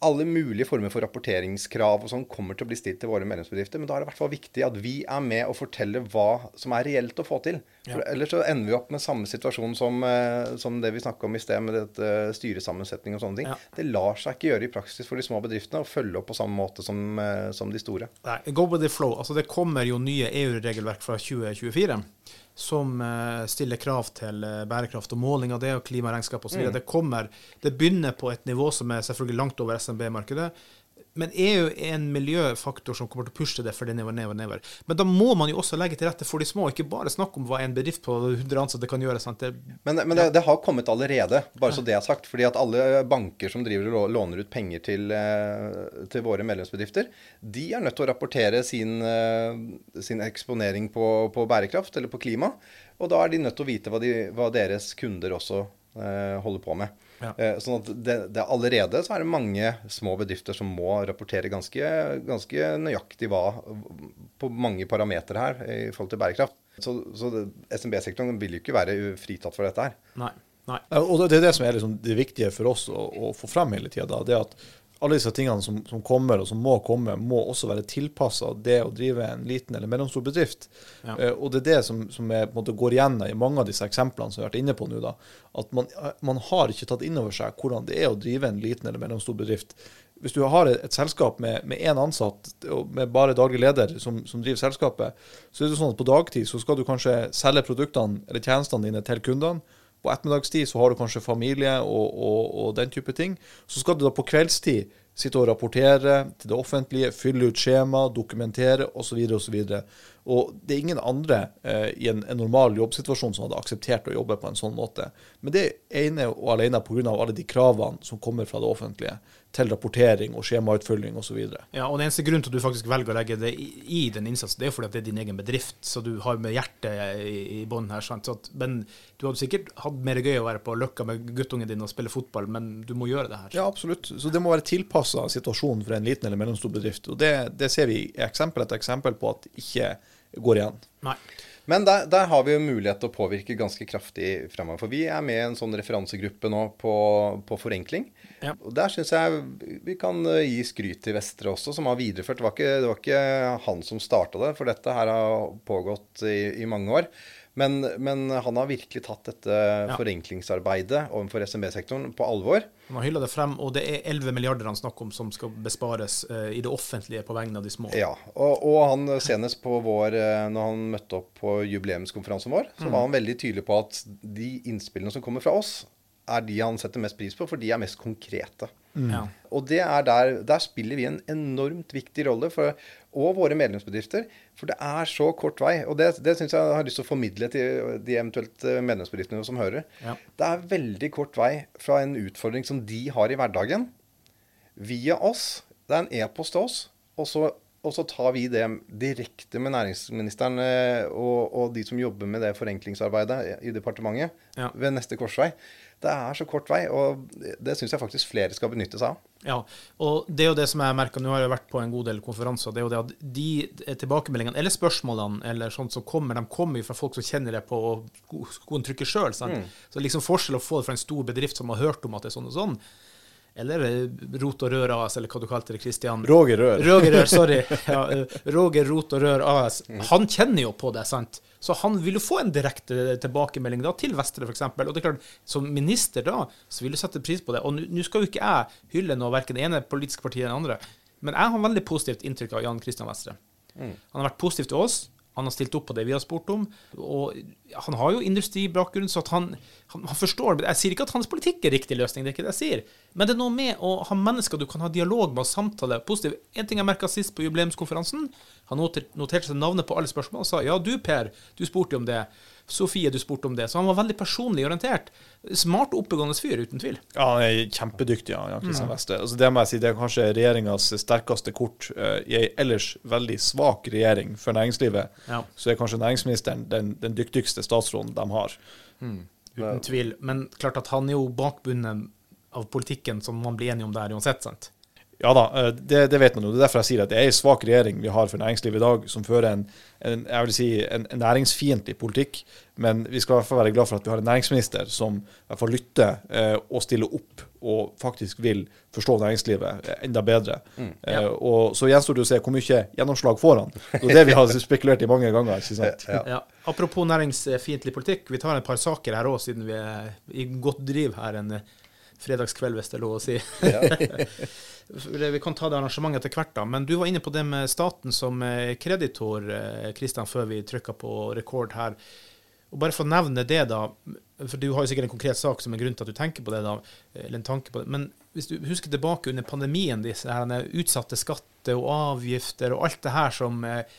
alle mulige former for rapporteringskrav og sånn kommer til å bli stilt til våre medlemsbedrifter. Men da er det i hvert fall viktig at vi er med og forteller hva som er reelt å få til. For Ellers så ender vi opp med samme situasjon som, eh, som det vi snakka om i sted, med dette styresammensetning og sånne ting. Ja. Det lar seg ikke gjøre i praksis for de små bedriftene å følge opp på samme måte som, eh, som de store. Nei, go with the flow. Altså, det kommer jo nye EU-regelverk fra 2024 som eh, stiller krav til eh, bærekraft og måling av det, og klimaregnskap osv. Mm. Det kommer, det begynner på et nivå som er selvfølgelig langt over SMB-markedet. Men EU er en miljøfaktor som kommer til å pushe det for det nedover, nedover, nedover. Men da må man jo også legge til rette for de små, ikke bare snakke om hva en bedrift på 100 ansatte kan gjøre. Det, Men, men det, det har kommet allerede, bare så det er sagt. fordi at alle banker som driver og låner ut penger til, eh, til våre medlemsbedrifter, de er nødt til å rapportere sin, eh, sin eksponering på, på bærekraft eller på klima. Og da er de nødt til å vite hva, de, hva deres kunder også eh, holder på med. Ja. Eh, sånn at det, det Allerede så er det mange små bedrifter som må rapportere ganske, ganske nøyaktig hva på mange parametere her i forhold til bærekraft. Så, så SMB-sektoren vil jo ikke være fritatt for dette her. Nei. Nei. Og det er det som er liksom det viktige for oss å, å få frem hele tida. Det at alle disse tingene som, som kommer, og som må komme, må også være tilpassa det å drive en liten eller mellomstor bedrift. Ja. Uh, og det er det som, som er, måte, går igjen i mange av disse eksemplene som vi har vært inne på nå. da, At man, man har ikke tatt inn over seg hvordan det er å drive en liten eller mellomstor bedrift. Hvis du har et, et selskap med én ansatt og med bare daglig leder som, som driver selskapet, så er det sånn at på dagtid så skal du kanskje selge produktene eller tjenestene dine til kundene. På ettermiddagstid så har du kanskje familie og, og, og den type ting. Så skal du da på kveldstid sitte og rapportere til det offentlige, fylle ut skjema, dokumentere osv. osv. Og det er ingen andre eh, i en, en normal jobbsituasjon som hadde akseptert å jobbe på en sånn måte. Men det er ene og alene pga. alle de kravene som kommer fra det offentlige til rapportering og skjemautfylling osv. Ja, og Den eneste grunnen til at du faktisk velger å legge det i, i den innsatsen, det er fordi at det er din egen bedrift, så du har med hjertet i, i bånn her. sant? Så at, men du hadde sikkert hatt mer gøy å være på Løkka med guttungen din og spille fotball, men du må gjøre det her. Ja, absolutt. Så det må være tilpassa situasjonen for en liten eller mellomstor bedrift. Og det, det ser vi i eksempel etter eksempel på at ikke går igjen. Nei. Men der, der har vi jo mulighet til å påvirke ganske kraftig fremover. For vi er med i en sånn referansegruppe nå på, på forenkling. Ja. Og der syns jeg vi kan eh, gi skryt til Vestre også, som har videreført. Det var ikke, det var ikke han som starta det, for dette her har pågått i, i mange år. Men, men, han har virkelig tatt dette forenklingsarbeidet overfor SMB-sektoren på alvor. Han har hylla det frem, og det er 11 milliarder han snakker om som skal bespares eh, i det offentlige på vegne av de små. Ja, og, og han senest på vår, eh, når han møtte opp på jubileumskonferansen vår, så var han veldig tydelig på at de innspillene som kommer fra oss, er de han setter mest pris på, for de er mest konkrete. Ja. Og det er der, der spiller vi en enormt viktig rolle, for, og våre medlemsbedrifter. For det er så kort vei. Og det, det syns jeg jeg har lyst til å formidle til de eventuelt eh, medlemsbedriftene som hører. Ja. Det er veldig kort vei fra en utfordring som de har i hverdagen, via oss. Det er en e-post til oss. Og så, og så tar vi det direkte med næringsministeren eh, og, og de som jobber med det forenklingsarbeidet i departementet Ja. ved neste korsvei. Det er så kort vei, og det syns jeg faktisk flere skal benytte seg av. Ja, og det er jo det som jeg merker, nå har jeg vært på en god del konferanser, det er jo det at de tilbakemeldingene, eller spørsmålene, eller sånt som kommer, de kommer jo fra folk som kjenner det på sko- skoen trykker sjøl. Så det er liksom forskjell å få det fra en stor bedrift som har hørt om at det er sånn og sånn, eller eh, Rot og Rør AS, eller hva du kalte det, Kristian. Roger Rør. Roger Rør, sorry. Ja, eh, Roger Rot og Rør AS. Han kjenner jo på det, sant? Så han vil jo få en direkte tilbakemelding da, til Vestre, f.eks. Og det er klart, som minister da, så vil du sette pris på det. Og nå- skal jo ikke jeg hylle noe, verken det ene politiske partiet eller det andre, men jeg har veldig positivt inntrykk av Jan Kristian Vestre. Han har vært positiv til oss. Han har stilt opp på det vi har spurt om. Og han har jo industribakgrunn, så han, han, han forstår Jeg sier ikke at hans politikk er riktig løsning, det er ikke det jeg sier. Men det er noe med å ha mennesker du kan ha dialog med og samtale positivt. En ting jeg merka sist på jubileumskonferansen, han noter- noterte seg navnet på alle spørsmål og sa ja, du Per, du spurte jo om det. Sofie, du spurte om det. Så han var veldig personlig orientert. Smart oppegående fyr, uten tvil. Ja, han er kjempedyktig, ja, Jan Kristian Vestre. Altså, det må jeg si, det er kanskje regjeringas sterkeste kort eh, i ei ellers veldig svak regjering for næringslivet. Ja. Så er kanskje næringsministeren den, den dyktigste statsråden de har. Uten tvil. Men klart at han er jo bakbunnen av politikken som man blir enige om der uansett, sant? Ja da, eh, det, det vet man jo. Det er derfor jeg sier at det er en svak regjering vi har for næringslivet i dag, som fører en, en jeg vil si, en, en næringsfiendtlig politikk. Men vi skal i hvert fall være glad for at vi har en næringsminister som i hvert fall lytter eh, og stiller opp og faktisk vil forstå næringslivet eh, enda bedre. Ja. Eh, og Så gjenstår det å se hvor mye gjennomslag får han. Det er det vi har spekulert i mange ganger. ikke sant? Ja. Ja. Apropos næringsfiendtlig politikk, vi tar en par saker her òg, siden vi er i godt driv her en eh, fredagskveld, hvis det er lov å si. Vi kan ta det arrangementet etter hvert, da. Men du var inne på det med staten som eh, kreditor, eh, Kristian, før vi trykka på rekord her. Og bare for å nevne det, da, for du har jo sikkert en konkret sak som er grunn til at du tenker på det, da, eller en tanke på det. Men hvis du husker tilbake under pandemien, disse her utsatte skatter og avgifter og alt det her som eh,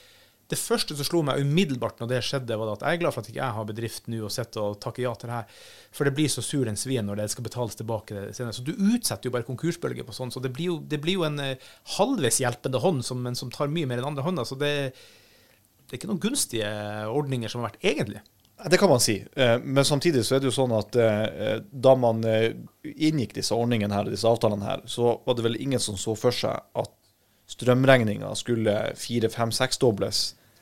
Det første som slo meg umiddelbart når det skjedde, var at jeg er glad for at ikke jeg har bedrift nå og sitter og takker ja til det her. For det blir så sur en svien når det skal betales tilbake senere. Så du utsetter jo bare konkursbølger på sånn. Så det blir jo, det blir jo en eh, halvveis hjelpende hånd, som, men som tar mye mer enn andre hånda. Så det, det er ikke noen gunstige ordninger som har vært, egentlig. Det kan man si. Eh, men samtidig så er det jo sånn at eh, da man eh, inngikk disse ordningene her, disse avtalene her, så var det vel ingen som så for seg at strømregninga skulle fire,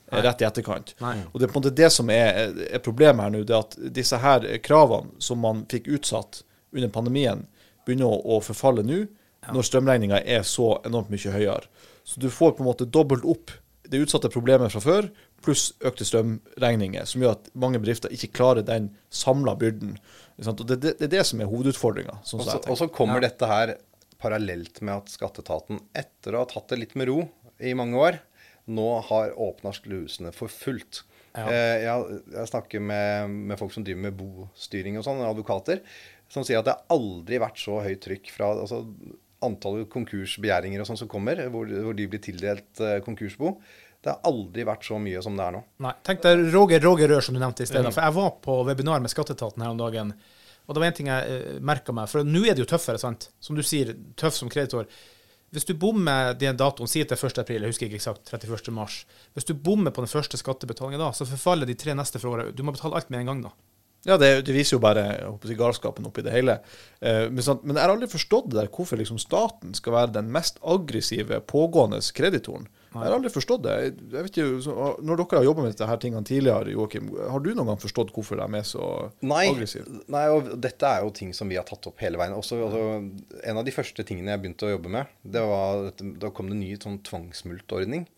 seksdobles rett i etterkant. Nei. Og det er på en måte det som er, er problemet her nå, det at disse her kravene som man fikk utsatt under pandemien, begynner å, å forfalle nå, ja. når strømregninga er så enormt mye høyere. Så du får på en måte dobbelt opp det utsatte problemet fra før, pluss økte strømregninger, som gjør at mange bedrifter ikke klarer den samla byrden. Og det, det, det, er det som er hovedutfordringa. Sånn og så kommer ja. dette her parallelt med at skatteetaten, etter å ha tatt det litt med ro i mange år, nå har åpna slusene for fullt. Ja. Eh, jeg, jeg, snakker med, med, folk som driver med bostyring og sånn, advokater, som sier at det har aldri vært så høyt trykk fra altså, antallet konkursbegjæringer og sånn som kommer, hvor, hvor, de blir tildelt uh, konkursbo. Det har aldri vært så mye som det er nå. Nei, Tenk deg Roger Roger Rør, som du nevnte i stedet. Mm. For jeg var på webinar med Skatteetaten her om dagen. Og det var en ting jeg uh, eh, merka meg. For nå er det jo tøffere, sant. Som du sier, tøff som kreditor. Hvis du bommer den datoen, si til 1. april, jeg husker ikke eksakt, 31. mars. Hvis du bommer på den første skattebetalingen da, så forfaller de tre neste for året. Du må betale alt med en gang da. Ja, det, det, viser jo bare si, galskapen oppi det hele. Eh, men, sånn, men, jeg har aldri forstått det der, hvorfor liksom staten skal være den mest aggressive pågående kreditoren. Jeg har aldri forstått det. Ikke, Når dere har jobba med disse tingene tidligere, Joakim, har du noen gang forstått hvorfor de er så nei, aggressive? Nei, og dette er jo ting som vi har tatt opp hele veien. Også, altså, en av de første tingene jeg begynte å jobbe med, det var da kom det en ny sånn tvangsmultordning.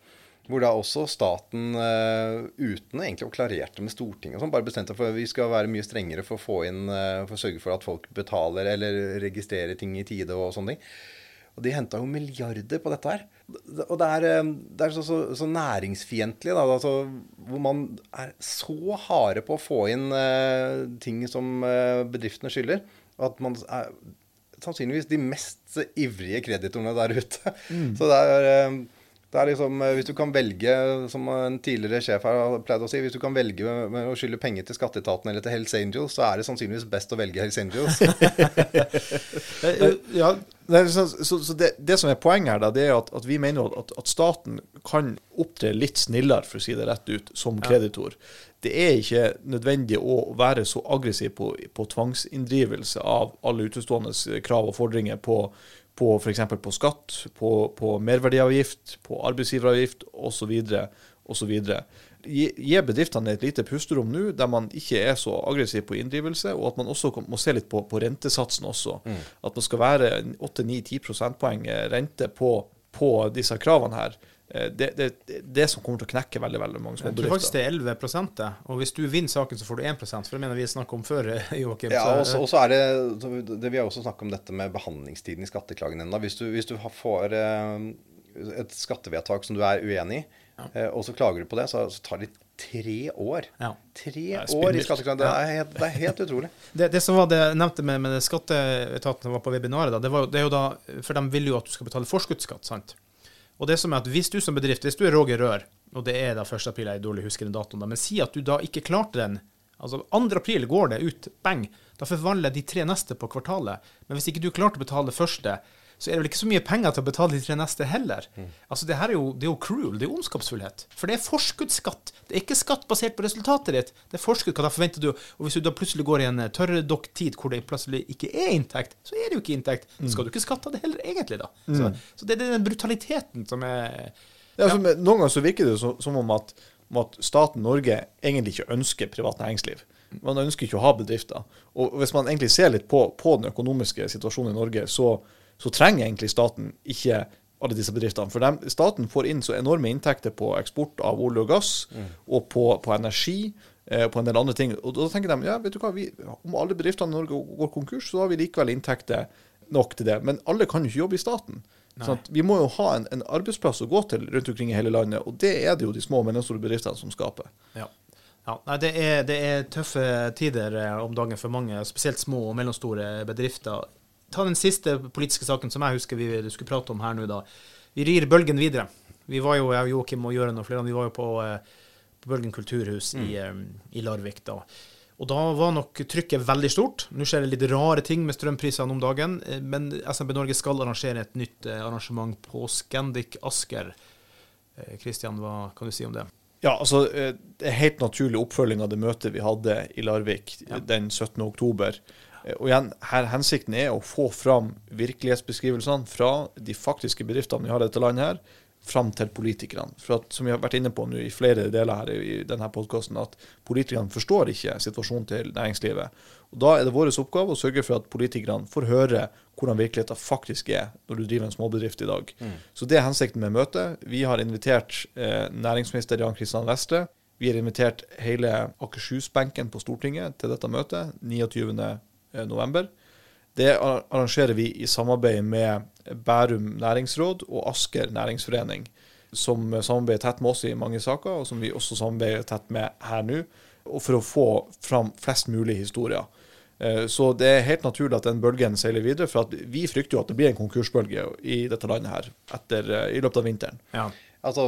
Hvor da også staten, uh, uten egentlig å klarere det med Stortinget, sånn, bare bestemte for at vi skal være mye strengere for å få inn, uh, for å sørge for at folk betaler eller registrerer ting i tide og sånne ting. Og de henta jo milliarder på dette her. Og det er, eh, det er så, så, så, næringsfiendtlig, da. Altså, hvor man er så harde på å få inn uh, ting som uh, bedriftene skylder. At man er sannsynligvis de mest ivrige kreditorene der ute. Mm. Så det er uh, det er liksom, eh, Hvis du kan velge, som en tidligere sjef her har pleid å si, hvis du kan velge med å skylde penger til Skatteetaten eller til Hells Angels, så er det sannsynligvis best å velge Hells Angels. ja, så, så, så det, det, som er poenget her, da, det er at, at vi mener at, at, staten kan opptre litt snillere, for å si det rett ut, som kreditor. Det er ikke nødvendig å være så aggressiv på, på tvangsinndrivelse av alle utestående krav og fordringer på på f.eks. på skatt, på, på merverdiavgift, på arbeidsgiveravgift osv. osv. Gi, gi bedriftene et lite pusterom nå, der man ikke er så aggressiv på inndrivelse, og at man også må se litt på, på rentesatsen også. Mm. At man skal være 8-9-10 prosentpoeng rente på, på disse kravene her. Eh, det, det, det, som kommer til å knekke veldig veldig mange små bedrifter. Jeg tror faktisk det er 11 det. Og hvis du vinner saken, så får du 1% for det mener vi snakket om før. Joachim. Ja, og så er det, det Vi har også snakket om dette med behandlingstiden i skatteklagenemnda. Hvis, du, hvis du får eh, et skattevedtak som du er uenig i, ja. Eh, og så klager du på det, så, så tar det tre år. Ja. Tre år i skatteklagen. Det, er helt, det er helt utrolig. det, det, som var det jeg nevnte med, med skatteetaten som var på webinaret, da, det, var, det er jo da, for de vil jo at du skal betale forskuddsskatt. sant? Og det som er at Hvis du som bedrift, hvis du er Roger Rør, og det er da 1. april, jeg er dårlig husker den datoen, men si at du da ikke klarte den altså 2. april går det ut, bang, da forvaller de tre neste på kvartalet. Men hvis ikke du klarte å betale det første, så er det vel ikke så mye penger til å betale de tre neste heller. Mm. Altså Det her er jo, det er jo cruel, det er ondskapsfullhet. For det er forskuddsskatt. Det er ikke skatt basert på resultatet ditt. Det er forskudd. Hva da forventer du? Og hvis du da plutselig går i en eh, tørrdokk-tid hvor det plutselig ikke er inntekt, så er det jo ikke inntekt. Så skal du ikke skatte av det heller, egentlig, da. Mm. Så, så, det er den brutaliteten som er ja. Altså, noen ganger så virker det som, som om, at, om at staten Norge egentlig ikke ønsker privat næringsliv. Man ønsker ikke å ha bedrifter. Og hvis man egentlig ser litt på, på den økonomiske situasjonen i Norge, så så trenger egentlig staten ikke alle disse bedriftene. For de, staten får inn så enorme inntekter på eksport av olje og gass, mm. og på, på energi, eh, på en del andre ting. Og da tenker de ja, vet du hva, vi, om alle bedriftene i Norge går konkurs, så har vi likevel inntekter nok til det. Men alle kan jo ikke jobbe i staten. Sånn vi må jo ha en, en, arbeidsplass å gå til rundt omkring i hele landet, og det er det jo de små og mellomstore bedriftene som skaper. Ja. Ja, nei, det, er, det, er, tøffe tider eh, om dagen for mange, spesielt små og mellomstore bedrifter ta den siste politiske saken som jeg husker vi skulle prate om her nå, da. Vi rir bølgen videre. Vi var jo, jeg, Joakim og Jøren og flere vi var jo på, eh, på Bølgen kulturhus mm. i, um, i, Larvik da. Og da var nok trykket veldig stort. Nå skjer det litt rare ting med strømprisene om dagen, eh, men SMB Norge skal arrangere et nytt arrangement på Scandic Asker. Kristian, hva kan du si om det? Ja, altså eh, Det er helt naturlig oppfølging av det møtet vi hadde i Larvik Ja. den 17. Eh, Og igjen, her Hensikten er å få fram virkelighetsbeskrivelsene fra de faktiske bedriftene vi har i dette landet, her, fram til politikerne. For at, Som vi har vært inne på nå i flere deler her i, denne podkasten, at politikerne forstår ikke situasjonen til næringslivet. Og Da er det vår oppgave å sørge for at politikerne får høre hvordan virkeligheten faktisk er når du driver en småbedrift i dag. Så det er hensikten med møtet. Vi har invitert eh, næringsminister Jan Kristian Vestre. Vi har invitert hele Akershus-benken på Stortinget til dette møtet 29.11. Det arrangerer vi i samarbeid med Bærum næringsråd og Asker næringsforening, som samarbeider tett med oss i mange saker, og som vi også samarbeider tett med her nå, for å få fram flest mulig historier. Eh, Så det er helt naturlig at den bølgen seiler videre, for vi frykter jo at det blir en konkursbølge i dette landet her etter, eh, i løpet av vinteren. Ja. Altså,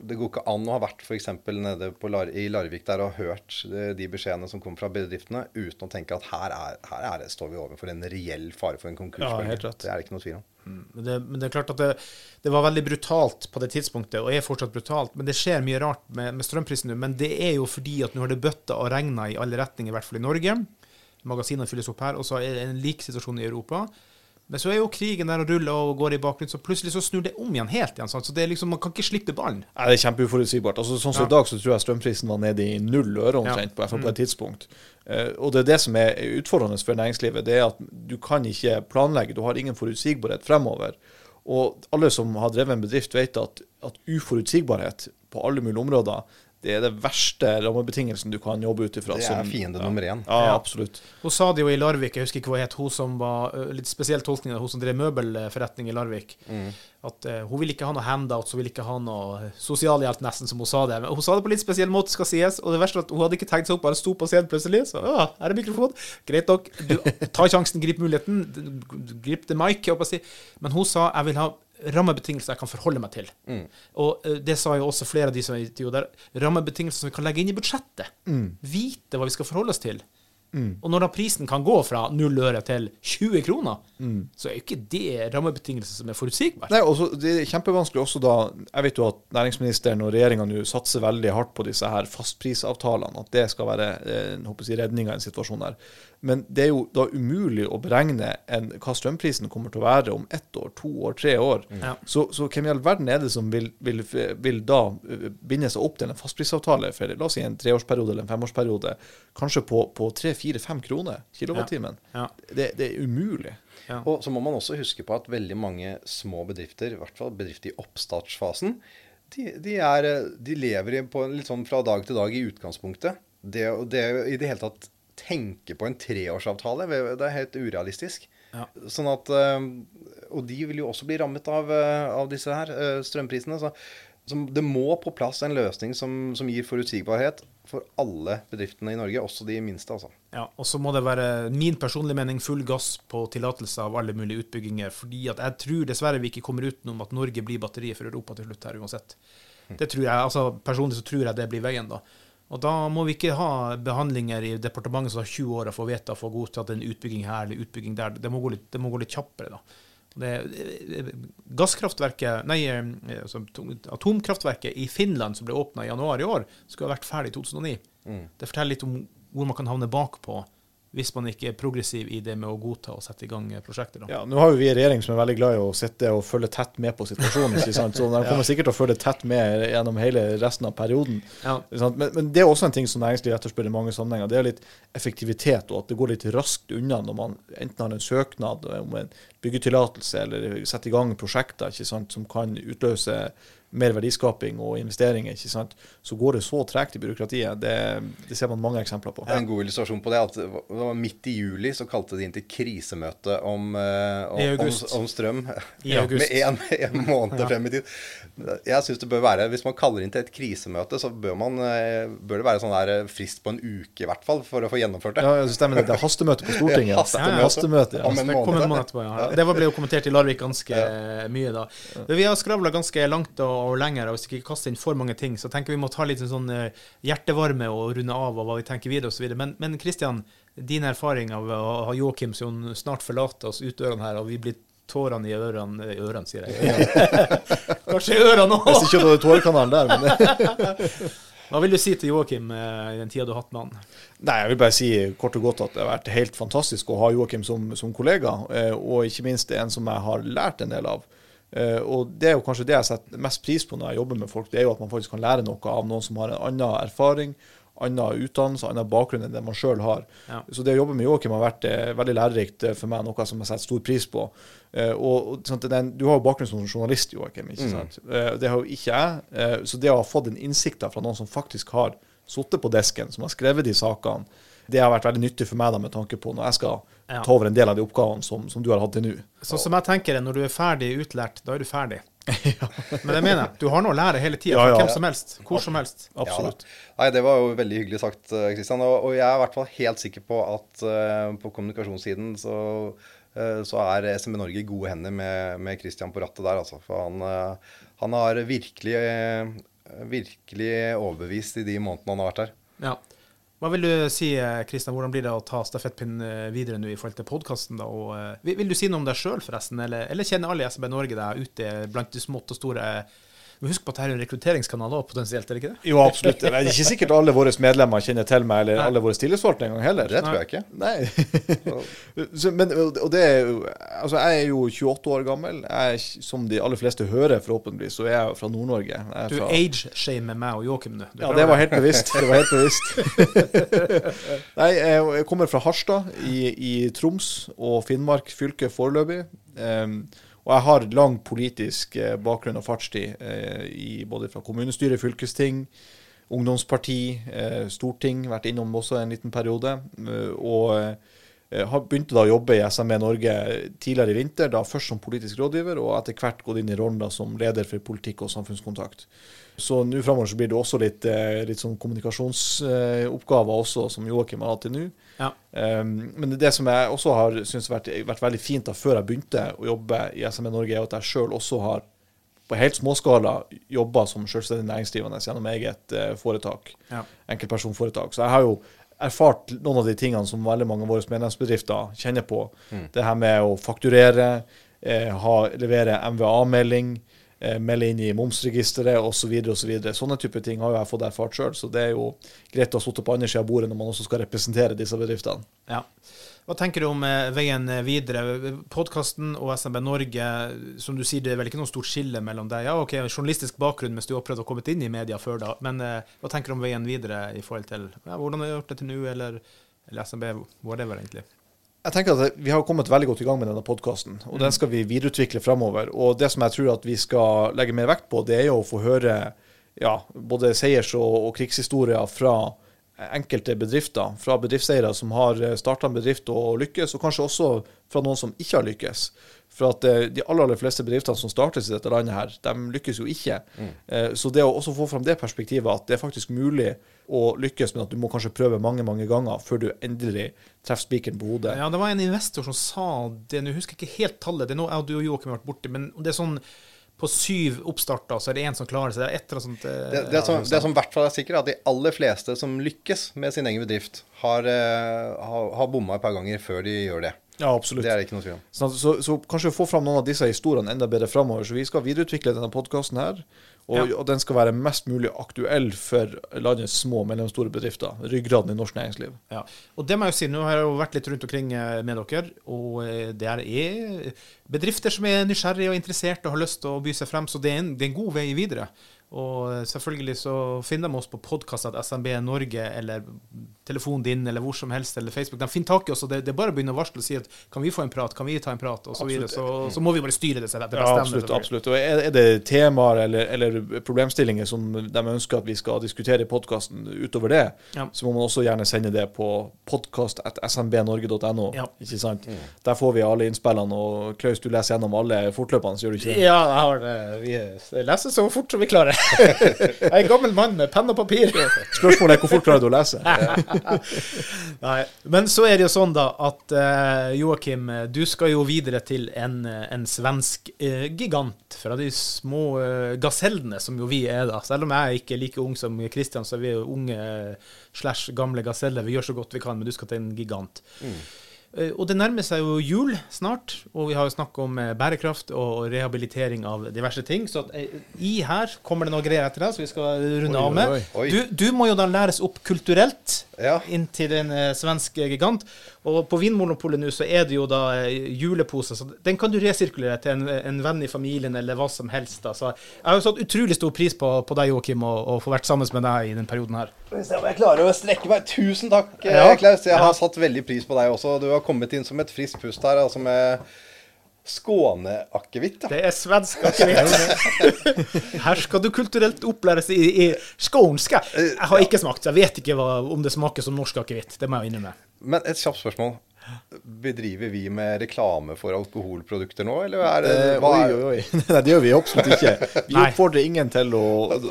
Det går ikke an å ha vært eksempel nede på Lar i Larvik der og hørt eh, de beskjedene som kommer fra bedriftene, uten å tenke at her, er, her er det, står vi overfor en reell fare for en konkurs. Ja, helt rett. Det er det ikke noe tvil om. Men det, men det er klart at det, det var veldig brutalt på det tidspunktet, og er fortsatt brutalt. Men det skjer mye rart med, med strømprisen nå. Men det er jo fordi at nå har det bøtta og regna i alle retninger, i hvert fall i Norge. Magasinene fylles opp her, og så er det en lik situasjon i Europa. Men så er jo krigen der og ruller og går i bakgrunnen, så plutselig så snur det om igjen helt igjen. Sant? Så det er liksom, man kan ikke slippe ballen. Nei, det er kjempeuforutsigbart. Altså, sånn som Ja. I dag så tror jeg strømprisen var nede i null øre omtrent, på, i på et tidspunkt. Uh, og det er det som er utfordrende for næringslivet. Det er at du kan ikke planlegge. Du har ingen forutsigbarhet fremover. Og alle som har drevet en bedrift, vet at, at uforutsigbarhet på alle mulige områder det er det verste rammebetingelsen du kan jobbe ut ifra. Det er fiende nummer én. Ja, Ja. absolutt. Hun sa det jo i Larvik, jeg husker ikke hva het, hun som var litt spesiell tolkning av hun som drev møbelforretning i Larvik. At uh, hun ville ikke ha noe handouts, hun ville ikke ha noe sosialhjelp, nesten, som hun sa det. Men hun sa det på litt spesiell måte, skal sies. Og det verste var at hun hadde ikke tenkt seg opp, bare sto på scenen plutselig. Så ja, her er mikrofon. Greit nok. Du, ta sjansen, grip muligheten. Grip the mic, jeg håper å si. Men hun sa jeg vil ha rammebetingelser jeg kan forholde meg til. Og eh, det sa jo også flere av de som er intervjuet. Rammebetingelser som vi kan legge inn i budsjettet. Vite hva vi skal forholde oss til. Og når da prisen kan gå fra 0 øre til 20 kroner, så er jo ikke det rammebetingelser som er forutsigbare. Nei, også, Det er kjempevanskelig også da Jeg vet jo at næringsministeren og regjeringa nå satser veldig hardt på disse her fastprisavtalene. At det skal være eh, jeg redninga i en situasjon der. Men det er jo da umulig å beregne en, hva strømprisen kommer til å være om ett år, to år, tre år. Ja. Så, så hvem i all verden er det som vil, vil, vil da eh, binde seg opp til en fastprisavtale for la oss si en treårsperiode eller en femårsperiode, kanskje på, på tre, fire, fem kroner kilowattimen? Ja. Det, det er umulig. Ja. Og så må man også huske på at veldig mange små bedrifter, i hvert fall bedrifter i oppstartsfasen, de, de, er, de lever på litt sånn fra dag til dag i utgangspunktet. Det, det i det hele tatt tenke på en treårsavtale, det er helt urealistisk. Ja. Sånn at, eh, Og de vil jo også bli rammet av, eh, av disse her eh, strømprisene. Så, så det må på plass en løsning som, som gir forutsigbarhet for alle bedriftene i Norge, også de minste. altså. Ja, og så må det være min personlige mening full gass på tillatelse av alle mulige utbygginger. fordi at jeg tror dessverre vi ikke kommer utenom at Norge blir batteriet for Europa til slutt her uansett. Det tror jeg, altså Personlig så tror jeg det blir veien, da. Og da må vi ikke ha behandlinger i departementet som har 20 år å få vedtatt for godtatt en utbygging her eller utbygging der. Det må gå litt, det må gå litt kjappere, da. Det, gasskraftverket, nei, eh, altså, atomkraftverket i Finland som ble åpna i januar i år, skulle ha vært ferdig i 2009. Det forteller litt om hvor man kan havne bakpå hvis man ikke er progressiv i det med å godta og sette i gang prosjekter. Da. Ja, Nå har jo vi en regjering som er veldig glad i å sitte og følge tett med på situasjonen. ikke sant? Så De kommer sikkert til å følge tett med gjennom hele resten av perioden. Ja. Men, men det er også en ting som næringslivet etterspør i mange sammenhenger. Det er litt effektivitet, og at det går litt raskt unna når man enten har en søknad om en byggetillatelse eller setter i gang prosjekter ikke sant? som kan utløse mer verdiskaping og investeringer. ikke sant? Så går det så tregt i byråkratiet. Det, det ser man mange eksempler på. En god illustrasjon på det er at det var- midt i juli så kalte de inn til krisemøte om, eh, om, om, om strøm. I august. Med en, en måned Ja. frem i tid. Jeg synes det bør være, Hvis man kaller inn til et krisemøte, så bør, man, eh, bør det være sånn der eh, frist på en uke i hvert fall, for å få gjennomført det. Ja, det stemmer. Det Det er hastemøte på Stortinget. Ja, hastemøte. hastemøte ja. En Det ja. Det ble jo kommentert i Larvik ganske mye da. Vi har skravla ganske langt og, og lenger, og hvis vi ikke kaster inn for mange ting, så tenker vi må ta litt sånn eh, hjertevarme og runde av og hva vi tenker videre osv. Men, men Kristian, din erfaring av å ha Joakim som snart forlater oss ut dørene her, og vi blir tårene i ørene i Ørene, sier jeg. Kanskje i ørene Hvis ikke du hadde tårekanalen der. Men Hva vil du si til Joakim eh, i den tida du har hatt med han? nei, jeg vil bare si kort og godt at det har vært helt fantastisk å ha Joakim som, som kollega, eh, og ikke minst en som jeg har lært en del av. Eh, og det er jo kanskje det jeg setter mest pris på når jeg jobber med folk, det er jo at man faktisk kan lære noe av noen som har en annen erfaring, annen utdannelse, annen bakgrunn enn det man sjøl har. Ja. Så det å jobbe med Joakim har vært eh, veldig lærerikt eh, for meg, noe som jeg setter stor pris på. Og, sant, den, Du har jo bakgrunn som journalist, Joakim. ikke sant? Mm. det har jo ikke jeg. Så det å ha fått den innsikta fra noen som faktisk har sittet på desken, som har skrevet de sakene, det har vært veldig nyttig for meg da, med tanke på når jeg skal Ja. ta over en del av de oppgavene som, som du har hatt til nå. Sånn som jeg tenker det, når du er ferdig utlært, da er du ferdig. Men det mener jeg. Du har noe å lære hele tida, Ja, ja. hvem som helst. Hvor som helst. Absolutt. Ja. Nei, Det var jo veldig hyggelig sagt, Kristian. Og, og jeg er i hvert fall helt sikker på at uh, på kommunikasjonssiden så, uh, så er SMB Norge i gode hender med, med Kristian på rattet der. Altså. For han, uh, han har virkelig, eh, virkelig overbevist i de månedene han har vært her. Ja. Hva vil du si, Kristian, hvordan blir det å ta stafettpinnen eh, videre nå i forhold til podkasten? Vil, vil du si noe om deg sjøl, forresten? Eller, eller kjenner alle i SB Norge deg ute blant de smått og store? Men husk på at dette er en rekrutteringskanal òg, potensielt, er det ikke det? Jo, absolutt. Det er ikke sikkert alle våre medlemmer kjenner til meg, eller Nei. alle våre tillitsvalgte engang heller. Det tror jeg ikke. Nei. så, men, og det er jo Altså, jeg er jo 28 år gammel. Jeg, som de aller fleste hører, forhåpentligvis, så er jeg fra Nord-Norge. Du fra- age-shamer meg og Joakim nå. Ja, det var helt bevisst. Det var helt bevisst. Nei, jeg kommer fra Harstad i, i Troms og Finnmark fylke foreløpig. Em, og jeg har lang politisk eh, bakgrunn og fartstid eh, både fra kommunestyre, fylkesting, ungdomsparti, eh, storting. Vært innom også en liten periode. og begynte da å jobbe i SME Norge tidligere i vinter, da først som politisk rådgiver, og etter hvert gått inn i rollen da som leder for politikk og samfunnskontakt. Så nå framover så blir det også litt, eh, litt sånn kommunikasjonsoppgaver også, som Joakim har hatt til nå. Ja. Um, men det som jeg også har syntes vært, vært veldig fint da før jeg begynte å jobbe i SME Norge, er at jeg sjøl også har på helt småskala jobba som selvstendig næringsdrivende gjennom eget eh, foretak. Ja. Enkeltpersonforetak. Så jeg har jo erfart noen av de tingene som veldig mange av våre medlemsbedrifter kjenner på. Det her med å fakturere, eh, ha, levere MVA-melding, eh, melde inn i momsregisteret osv. Så og så. Sånne type ting har jo jeg fått erfart sjøl, så det er jo greit å ha sittet på andre sida av bordet når man også skal representere disse bedriftene. Ja. Hva tenker du om eh, veien videre? Podkasten og SMB Norge, som du sier, det er vel ikke noe stort skille mellom deg? Ja, ok, journalistisk bakgrunn mens du har prøvd å komme inn i media før da, men eh, hva tenker du om veien videre i forhold til ja, hvordan har gjort det til nå, eller, eller SMB, whatever, egentlig? Jeg tenker at Vi har kommet veldig godt i gang med denne podkasten, og den skal vi videreutvikle framover. Og det som jeg tror at vi skal legge mer vekt på, det er jo å få høre ja, både seiers- og, og krigshistorier fra enkelte bedrifter. Fra bedriftseiere som har starta en bedrift og lykkes, og kanskje også fra noen som ikke har lykkes. For at eh, de aller, aller fleste bedriftene som startes i dette landet her, de lykkes jo ikke. Mm. Så det å også få fram det perspektivet, at det er faktisk mulig å lykkes, men at du må kanskje prøve mange, mange ganger før du endelig treffer spikeren på hodet. Ja, det var en investor som sa det, nå husker jeg ikke helt tallet, det er noe jeg og du og Joakim har vært borti, men det er sånn på syv oppstarter, så er det én som klarer seg. Det er et eller annet sånt eh, Det, det, som, det som i hvert fall er sikkert, er at de aller fleste som lykkes med sin egen bedrift, har, eh, har, har bomma et par ganger før de gjør det. Ja, absolutt. Det er det ikke noe tvil om. Så, så, så kanskje få fram noen av disse historiene enda bedre framover. Så vi skal videreutvikle denne podkasten her. Og, Ja. og den skal være mest mulig aktuell for landets små og mellomstore bedrifter. Ryggraden i norsk næringsliv. Ja. Og det må jeg jo si, nå har jeg jo vært litt rundt omkring eh, med dere, og eh, det er er bedrifter som er nysgjerrige og interesserte og har lyst til å by seg frem, så det er en, det er en god vei videre. Og eh, selvfølgelig så finner de oss på podkast.smb Norge, eller telefonen din, eller hvor som helst, eller Facebook. De finner tak i oss, og det, det er bare å begynne å varsle og si at kan vi få en prat, kan vi ta en prat, og så videre. Så, så må vi bare styre det seg etter Ja, absolutt. absolutt. Og er, er det temaer eller, eller problemstillinger som de ønsker at vi skal diskutere i podkasten utover det, Ja. så må man også gjerne sende det på podkast.smbnorge.no. Ja. Ikke sant? Der får vi alle innspillene. Og Klaus, du leser gjennom alle fortløpende, så gjør du ikke det? Ja, jeg har det. Vi leser så fort som vi klarer. Jeg er en gammel mann med penn og papir. Spørsmålet er hvor fort klarer du å lese? Nei. Men så er det jo sånn, da, at uh, Joakim, du skal jo videre til en, eh, en svensk eh, gigant fra de små uh, gasellene som jo vi er, da. Selv om jeg ikke er like ung som Kristian, så er vi jo unge slash gamle gaseller. Vi gjør så godt vi kan, men du skal til en gigant. Eh, Og det nærmer seg jo jul snart, og vi har jo snakket om eh, bærekraft og rehabilitering av diverse ting. Så eh, i her kommer det noe greier etter deg, så vi skal runde Oi, av med. oi, oi. Du, du må jo da læres opp kulturelt Ja. inntil en eh, svensk gigant. Og på Vinmonopolet nå så er det jo da eh, julepose, så den kan du resirkulere til en, en venn i familien eller hva som helst. da. Så jeg har jo satt utrolig stor pris på, på deg, Joakim, og, og få vært sammen med deg i den perioden her. Jeg klarer å strekke meg. Tusen takk, eh, Ja. Klaus. Jeg har satt veldig pris på deg også. Du har kommet inn som et friskt pust her, altså med Skåne-akevitt. Ja. Det er svensk akevitt. Her skal du kulturelt opplæres i, i skånska. Jeg har ikke smakt, så jeg vet ikke hva, om det smaker som norsk akevitt. Det må jeg innrømme. Men et kjapt spørsmål. Bedriver vi med reklame for alkoholprodukter nå, eller er det Eh, hva oi, er- oi, oi. Nei, det gjør vi absolutt ikke. Vi Nei. oppfordrer ingen til å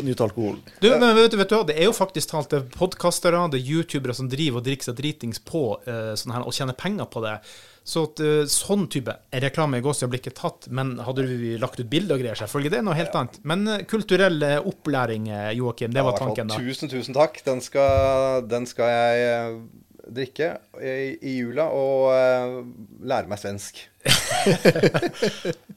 nyte alkohol. Du, men vet du, vet du? Det er jo faktisk talt det er podkastere, det er youtubere som driver og drikker seg dritings på eh, sånn her, og tjener penger på det. Så at, eh, sånn type reklame i gåsehud blir ikke tatt, men hadde vi lagt ut bilder og greier, selvfølgelig, det er noe helt annet. Men eh, kulturell eh, opplæring, Joakim, det Ja, var tanken da. Tusen, tusen takk. Den skal, den skal jeg drikke i, i jula og uh, lære meg svensk.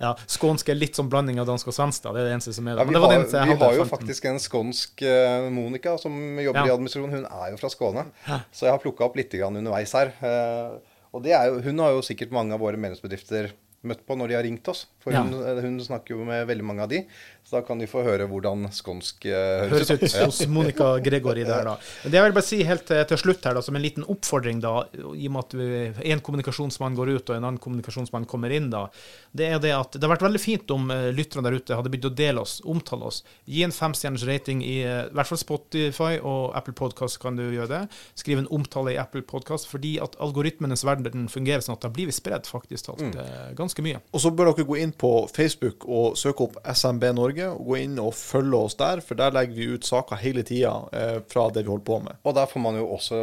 Ja, Skånsk er litt sånn blanding av dansk og svensk, da. Det er det eneste som er Ja, vi det var har, vi har jo faktisk en skånsk uh, Monica som jobber Ja. i administrasjon. Hun er jo fra Skåne, så jeg har plukka opp litt grann underveis her. Eh, og jo, hun har jo sikkert mange av våre medlemsbedrifter møtt på når de har ringt oss. For Ja. hun, eh, hun snakker jo med veldig mange av de, så da kan de få høre hvordan skånsk uh, høres ut Ja. hos Monica Gregory der, da. Det jeg vil bare si helt til, til slutt her, da, som en liten oppfordring, da, i og med at en kommunikasjonsmann går ut og en annen kommunikasjonsmann kommer inn, da, det er det at det har vært veldig fint om lytterne der ute hadde begynt å dele oss, omtale oss. Gi en femstjerners rating i eh, i hvert fall Spotify og Apple Podcast kan du gjøre det. Skriv en omtale i Apple Podcast, fordi at algoritmenes verden fungerer sånn at da blir vi spredd, faktisk talt, mm. ganske mye. Og så bør dere gå inn på Facebook og søke opp SMB Norge. og Gå inn og følge oss der, for der legger vi ut saker hele tida eh, fra det vi holder på med. Og der får man jo også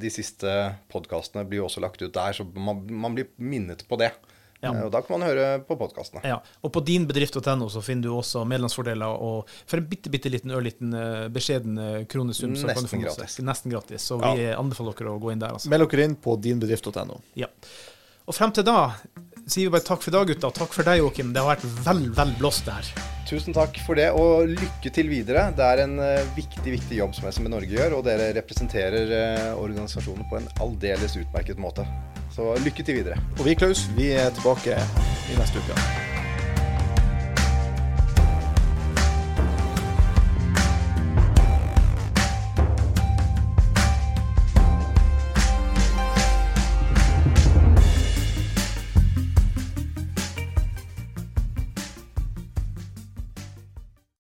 De siste podkastene blir jo også lagt ut der, så man, man blir minnet på det. Ja. Eh, Og da kan man høre på podkastene. Ja, og på dinbedrift.no så finner du også medlemsfordeler, og for en bitte, bitte liten ørliten eh, beskjeden eh, kronesum så kan du Nesten få gratis. Nesten gratis. Så vi anbefaler dere å gå inn der, altså. Meld dere inn på dinbedrift.no. Ja. Og frem til da sier vi bare takk for i dag, gutta. Takk for deg, Joakim. Det har vært vel, vel blåst, det her. Tusen takk for det, og lykke til videre. Det er en eh, viktig viktig jobb som SMB Norge gjør, og dere representerer eh, organisasjonen på en aldeles utmerket måte. Så lykke til videre. Og vi, Klaus, vi er tilbake i neste uke.